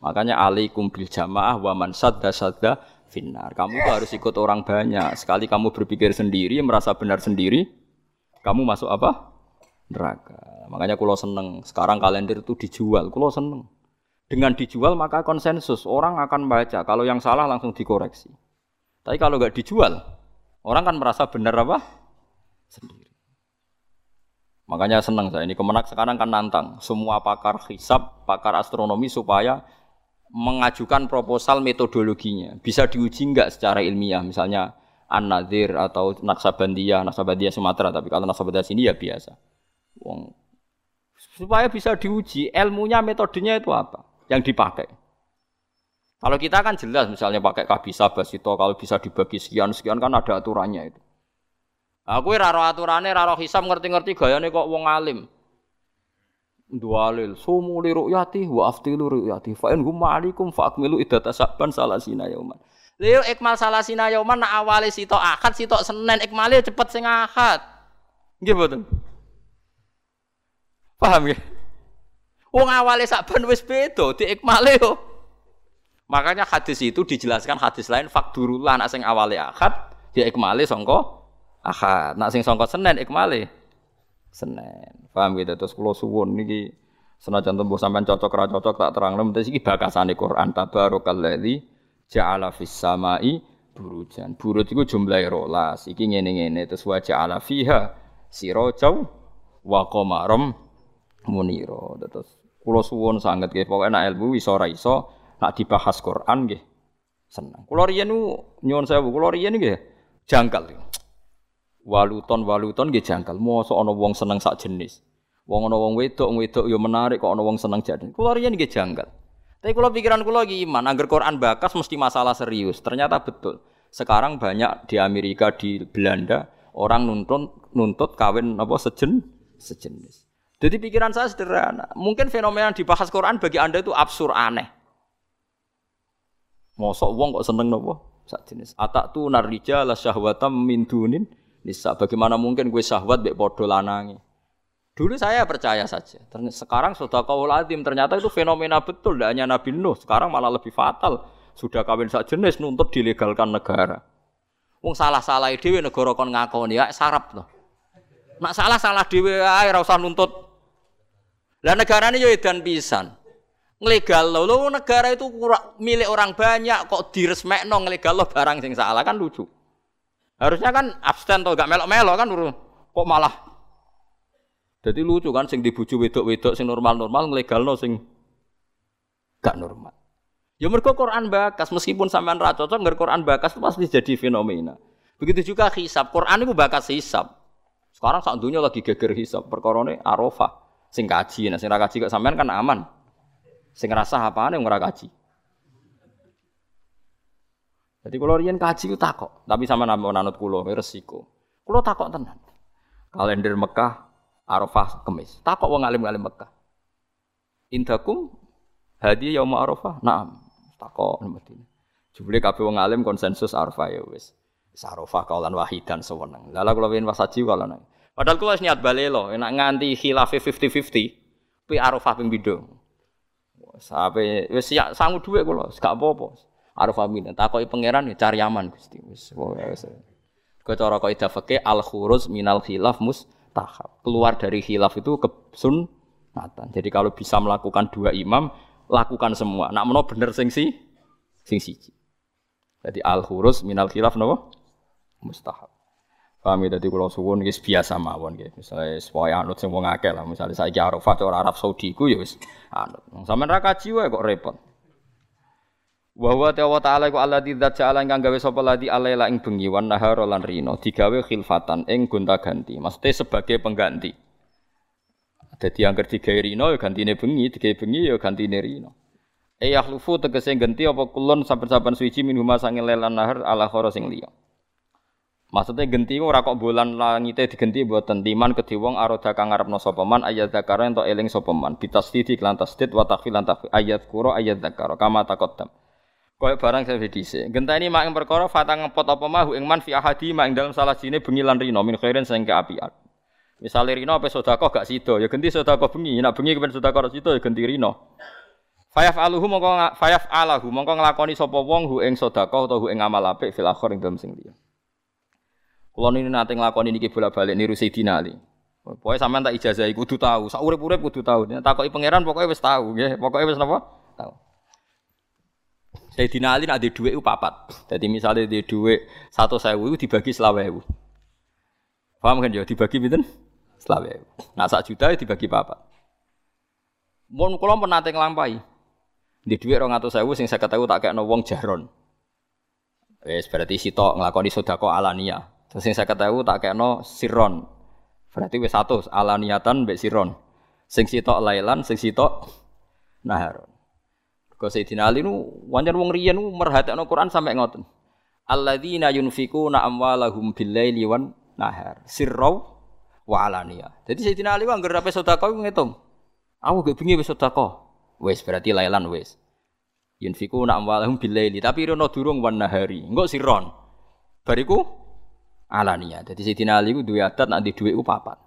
Makanya alaikum bil jamaah wa man sadda sadda finnar. Kamu tuh harus ikut orang banyak. Sekali kamu berpikir sendiri, merasa benar sendiri, kamu masuk apa? Neraka. Makanya kulo seneng. Sekarang kalender itu dijual. Kulo seneng. Dengan dijual maka konsensus orang akan baca. Kalau yang salah langsung dikoreksi. Tapi kalau nggak dijual, orang kan merasa benar apa? Sendiri. Makanya seneng saya ini kemenak sekarang kan nantang semua pakar hisab, pakar astronomi supaya mengajukan proposal metodologinya. Bisa diuji enggak secara ilmiah, misalnya An-Nadir atau Naksabandiyah, Naksabandiyah Sumatera, tapi kalau Naksabandiyah sini ya biasa. Wong supaya bisa diuji ilmunya metodenya itu apa yang dipakai. Kalau kita kan jelas misalnya pakai kabisa basito kalau bisa dibagi sekian sekian kan ada aturannya itu. Aku raro aturannya raro hisam ngerti-ngerti gayanya kok wong alim. Dualil sumu li ru'yati wa aftilu ru'yati fa in hum ma'alikum fa akmilu iddata saban salasina yauman. Leo ikmal salasina yauman nak awale sitok akad sitok Senin ikmale cepet sing akad. Nggih mboten? Paham ya? Wong awale saban wis beda di ikmale yo. Makanya hadis itu dijelaskan hadis lain fakdurullah nak sing awale akad di ikmale sangka akad. Nak sing sangka Senin ikmale Senin. Paham gitu terus kula suwun niki senajan tembuh sampean cocok ra cocok tak terang terangno iki bakasane Quran tabarakalladzi ja'ala fis samai burujan. Buruj iku jumlahe rolas. Iki ngene-ngene terus wa ja'ala fiha sirajau wa qamaram munira. Terus kula suwun sanget nggih pokoke nek ilmu iso ora iso nak dibahas Quran nggih seneng. Kula riyen nyuwun sewu, kula riyen nggih jangkal waluton waluton nggih jangkal. Mosok ana wong seneng sak jenis. Wong ana wong wedok wedok ya menarik kok ana wong seneng jadi. Kula riyen jangkal. Tapi kula pikiran kula iki iman, Quran bakas mesti masalah serius. Ternyata betul. Sekarang banyak di Amerika, di Belanda orang nuntut nuntut kawin apa sejen sejenis. Jadi pikiran saya sederhana. Mungkin fenomena yang dibahas Quran bagi Anda itu absurd aneh. Mosok wong kok seneng nopo? Sak jenis. Atak tu narija la syahwatam min dunin nisa. Bagaimana mungkin gue syahwat bek podo lanangi? Dulu saya percaya saja. Sekarang sudah kau ladim. Ternyata itu fenomena betul. Tidak hanya Nabi Nuh. Sekarang malah lebih fatal. Sudah kawin sak jenis nuntut dilegalkan negara. Wong salah-salah dewe negara kon ngakoni ya sarap loh. Nak salah-salah dewe ae ora usah nuntut. Lah negara ini yo edan pisan. Nglegal lo, negara itu milik orang banyak kok diresmekno nglegal lo barang sing salah kan lucu. Harusnya kan abstain atau gak melok-melok kan kok malah. Jadi lucu kan sing dibuju wedok-wedok sing normal-normal nglegalno sing gak normal. Ya mergo Quran bakas meskipun sampean ra cocok ngger Quran bakas itu pasti jadi fenomena. Begitu juga hisab. Quran itu bakas hisab. Sekarang sak dunia lagi geger hisab perkara ne Arafah sing kaji. Nah sing ra kaji kok sampean kan aman. Sing ngrasah apane ora kaji. Jadi kalau rian kaji itu takok, tapi sama nama nanut kulo resiko. Kulo takok tenan. Kalender Mekah, Arafah, Kemis. Takok wong alim alim Mekah. Indakum hadiah yaum Arafah. Naam. takok Madinah. Jebule kabeh wong alim konsensus Arafah ya wis. Sarofah kaulan wahidan sewenang. Lala kula wingi pas haji kaulan. Padahal wis niat balelo, enak nganti khilafe 50-50. Pi Arafah ping pindho. Sampai wis ya sangu dhuwit kula, gak apa-apa. Arafah min takoki pangeran ya cari aman Gusti. Wis wis. Kecara kaidah fikih al khuruz minal khilaf mustahab. Keluar dari khilaf itu kesunatan. Jadi kalau bisa melakukan dua imam, lakukan semua. Nak menawa bener sing si sing siji. Jadi al khurus minal khilaf napa? Mustahab. Paham ya dadi kula suwun iki biasa mawon nggih. Misale sesuai anut sing wong akeh lah, misale saiki Arafah cara Arab Saudi ku ya wis anut. Sampeyan ra kaji wae kok repot. Wa huwa ta'ala ta'ala iku alladzi dzat ja'ala ingkang gawe sapa ladi alaila ing bengi wan rino digawe khilfatan ing gonta-ganti. Maksudnya sebagai pengganti. Dadi angger digawe rino ya gantine bengi, digawe bengi ya gantine rino. E yakhlufu tegese ganti apa kulon saben-saben suci minhuma sange lelan nahar ala khara sing liya. Maksudnya genti ora kok bulan langite digenti mboten timan kedhe wong aroda kang ngarepno sapa man ayat zakara ento eling sapa man bitasdidi lan tasdid wa takhfil lan ayat kuro ayat zakara kama taqaddam. Kaya barang saya dhisik. Genteni mak ing perkara fatang ngepot apa mahu ing man fi ahadi mak ing dalam salah sine bengi lan rino min khairin sing keapian. Misale rino apa sedekah gak sida ya genti sedekah bengi, nek bengi kepen sedekah sida ya genti rino. Fayaf aluhu mongko fayaf alahu mongko nglakoni sapa wong hu ing sedekah utawa hu ing amal apik fil akhir ing dalem sing liya. Kula niki nate nglakoni niki bola-balik niru Sayyidina Ali. Pokoke sampean tak ijazah kudu tahu, sak urip-urip kudu tahu. Takoki pangeran pokoke wis tahu nggih, pokoke wis napa? Tahu. Sayyidina Ali ada dhuwit ku papat. Dadi misale di dhuwit 100.000 dibagi 20.000. Paham kan ya dibagi pinten? 20.000. Nah sak juta dibagi papat. Mun kula pernah teng nglampahi. Di dhuwit 200.000 sing 50.000 tak kekno wong jaron. Wis berarti sitok nglakoni sedekah alania. Terus sing 50.000 tak kekno siron. Berarti wis 100 alaniatan mbek siron. Sing sitok lailan, sing sitok nahar. Kau Sayyidina Ali nu wajar wong riyen merhatekno Quran sampai ngoten. Alladzina yunfikuna amwalahum bil-laili wan nahar. Sirrau wa alania. Jadi Sayyidina Ali anggere ape sedekah ngitung. Aku gak bengi wis sedekah. Berarti lailan wes. Yunfiku nak amwalahum bilaili tapi rono durung wan nahari. Engko siron. Bariku alania. Jadi Sayyidina Ali ku duwe adat dhuwit ku papat.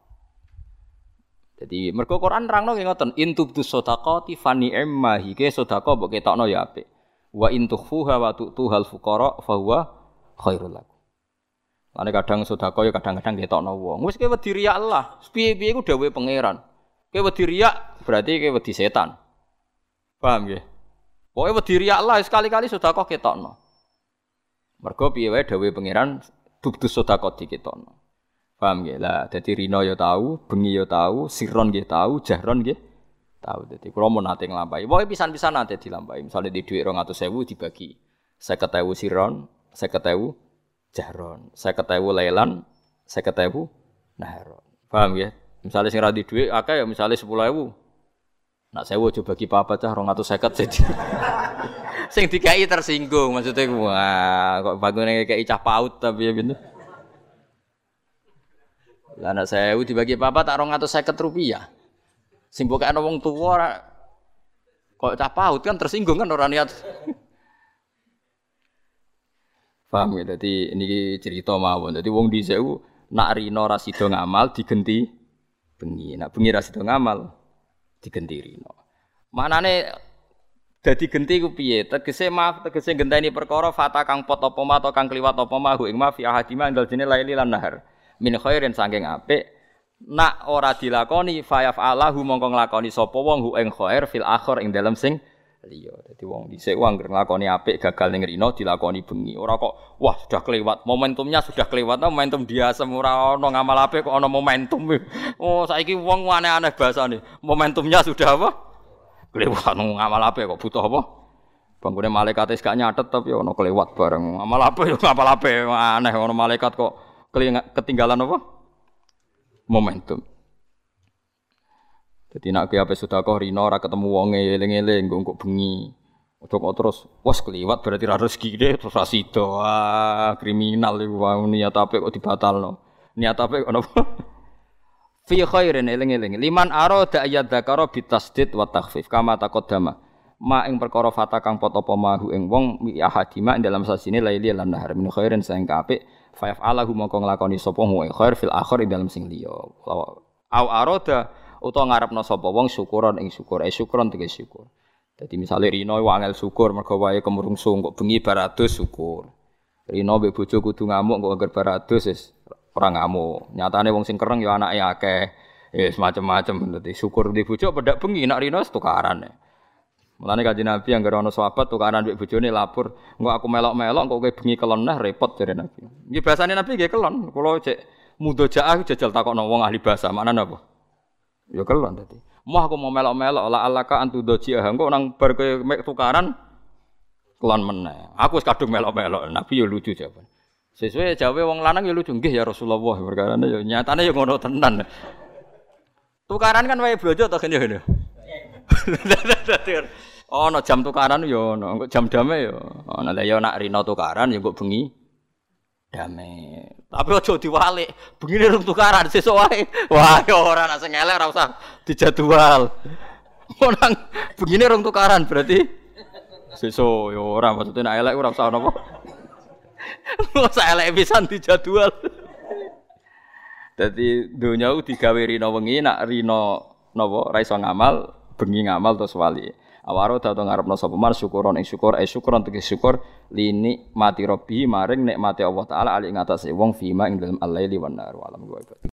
Jadi mergo Quran nerangno nggih ngoten, in tubdu sadaqati fani emma hike sedekah mbok ketokno ya apik. Wa in tukhfuha wa tu'tuhal fuqara fa huwa khairul lakum. Lane kadang sedekah ya kadang-kadang ketokno wong. Wis kowe wedi riya Allah. Piye-piye ku pangeran. Kowe wedi berarti kowe wedi setan. Paham ya? Pokoknya wedi riya Allah sekali-kali kok ketokno. Mergo piye wae dawuhe pangeran bukti sedekah diketokno. Paham ya? Lah dadi rino ya tahu, bengi ya tahu, siron nggih tahu, jahron nggih tahu. Dadi kula mau nate nglampahi. Pokoke pisan-pisan nate dilampahi. Misale di dhuwit 200.000 dibagi 50.000 siron, 50.000 jahron, 50.000 lailan, 50.000 nahron. Paham ya? Misalnya sing ra di dhuwit akeh ya misale 10.000 Nak sewu coba bagi papa cah rong atau seket sih. Sing dikai tersinggung maksudnya wah kok bangunnya kayak cah paut tapi ya gitu. Lah anak sewu dibagi papa tak rong atau seket rupiah. Sing bukan wong tua kok cah paut kan tersinggung kan orang niat. Paham ya? Jadi ini cerita mawon. Jadi wong di sewu nak rino rasido ngamal digenti bengi. Nak bengi rasido ngamal digentirino. Manane dadi genti ku piye? Tegese maaf tegese genteni perkara fata kang pot apa ma kang kliwat apa ma ing fi ahadima indal dene laili lan nahar. Min khairin saking apik nak ora dilakoni fayaf alahu mongko nglakoni sapa wong hu ing khair fil akhir ing dalem sing liya. Dadi wong dhisik wong nglakoni apik gagal ning rino dilakoni bengi. Ora kok wah sudah kelewat, momentumnya sudah kelewat. Momentum dia semua ono ngamal apik kok ono momentum. Oh, saiki wong aneh-aneh bahasane. Momentumnya sudah apa? Kelewat ngamal apik kok butuh apa? Bangunnya malaikat gak nyatet tapi ono kelewat bareng. Ngamal apa yo ngamal apik aneh ono malaikat kok ketinggalan apa? Momentum. Jadi nak kiape sudah kau rino ora ketemu wonge eling-eling kok bengi. Ojo kok terus was keliwat berarti ra rezeki deh terus ra. Ah, kriminal iku wae niat apik kok dibatalno. Niat apik kok napa? Fi khairin eling-eling. Liman arada ayat dzakara bitasdid wa takhfif kama taqaddama. ma ing perkara fata kang pot apa mahu ing wong mi ahadima dalam sasine laili lan nahar min khairin sing kapik fa yaf'alahu mongko nglakoni sapa wong khair fil akhir ing dalam sing liya au aroda utawa ngarepno sapa wong syukuran ing syukur eh syukuran tegese syukur Jadi misalnya Rino wangel syukur mergo wae kemurungsung kok bengi baratus syukur. Rino mbek bojo kudu ngamuk kok agar baratus wis ora ngamuk. Nyatane wong sing kereng ya anake akeh. Ya semacam-macam dadi syukur di bojo pedak bengi nak Rino tukaran. Mulane kanjeng Nabi yang ana sahabat tukaran mbek bojone lapor, engko aku melok-melok kok kowe bengi kelon repot jare Nabi. Nggih bahasane Nabi nggih kelon. Kula cek mudojaah jajal takokno wong ahli bahasa, mana napa? Ya kelon dadi. Mau aku mau melok-melok la alaka antu doji engko nang bar kowe tukaran kelon meneh. Aku wis kadung melok-melok. Nabi yo lucu jawaban. Sesuai jawabe wong lanang ya lucu nggih ya Rasulullah perkara ya nyatane ya ngono tenan. Tukaran kan wae blojo to kan ya. Ono jam tukaran yo ono, jam dame yo. Ono lah yo nak rino tukaran yo kok bengi damai. Tapi ojo diwalik, begini rung tukaran sesuk wae. Wah, ya ora nak sing elek ora usah dijadwal. Orang begini tukaran berarti sesuk ya ora maksudnya nak elek ora usah napa. Usah elek pisan dijadwal. Dadi donya digawe rino wengi nak rino napa ra iso ngamal, bengi ngamal terus wali. Awaro datu ngarepno sapa? Man syukuron ing syukur eh syukuron tegese syukur lini mati robbi maring nikmate Allah taala ali ngatasé wong fima ing dalem al-laili wan nar wa alam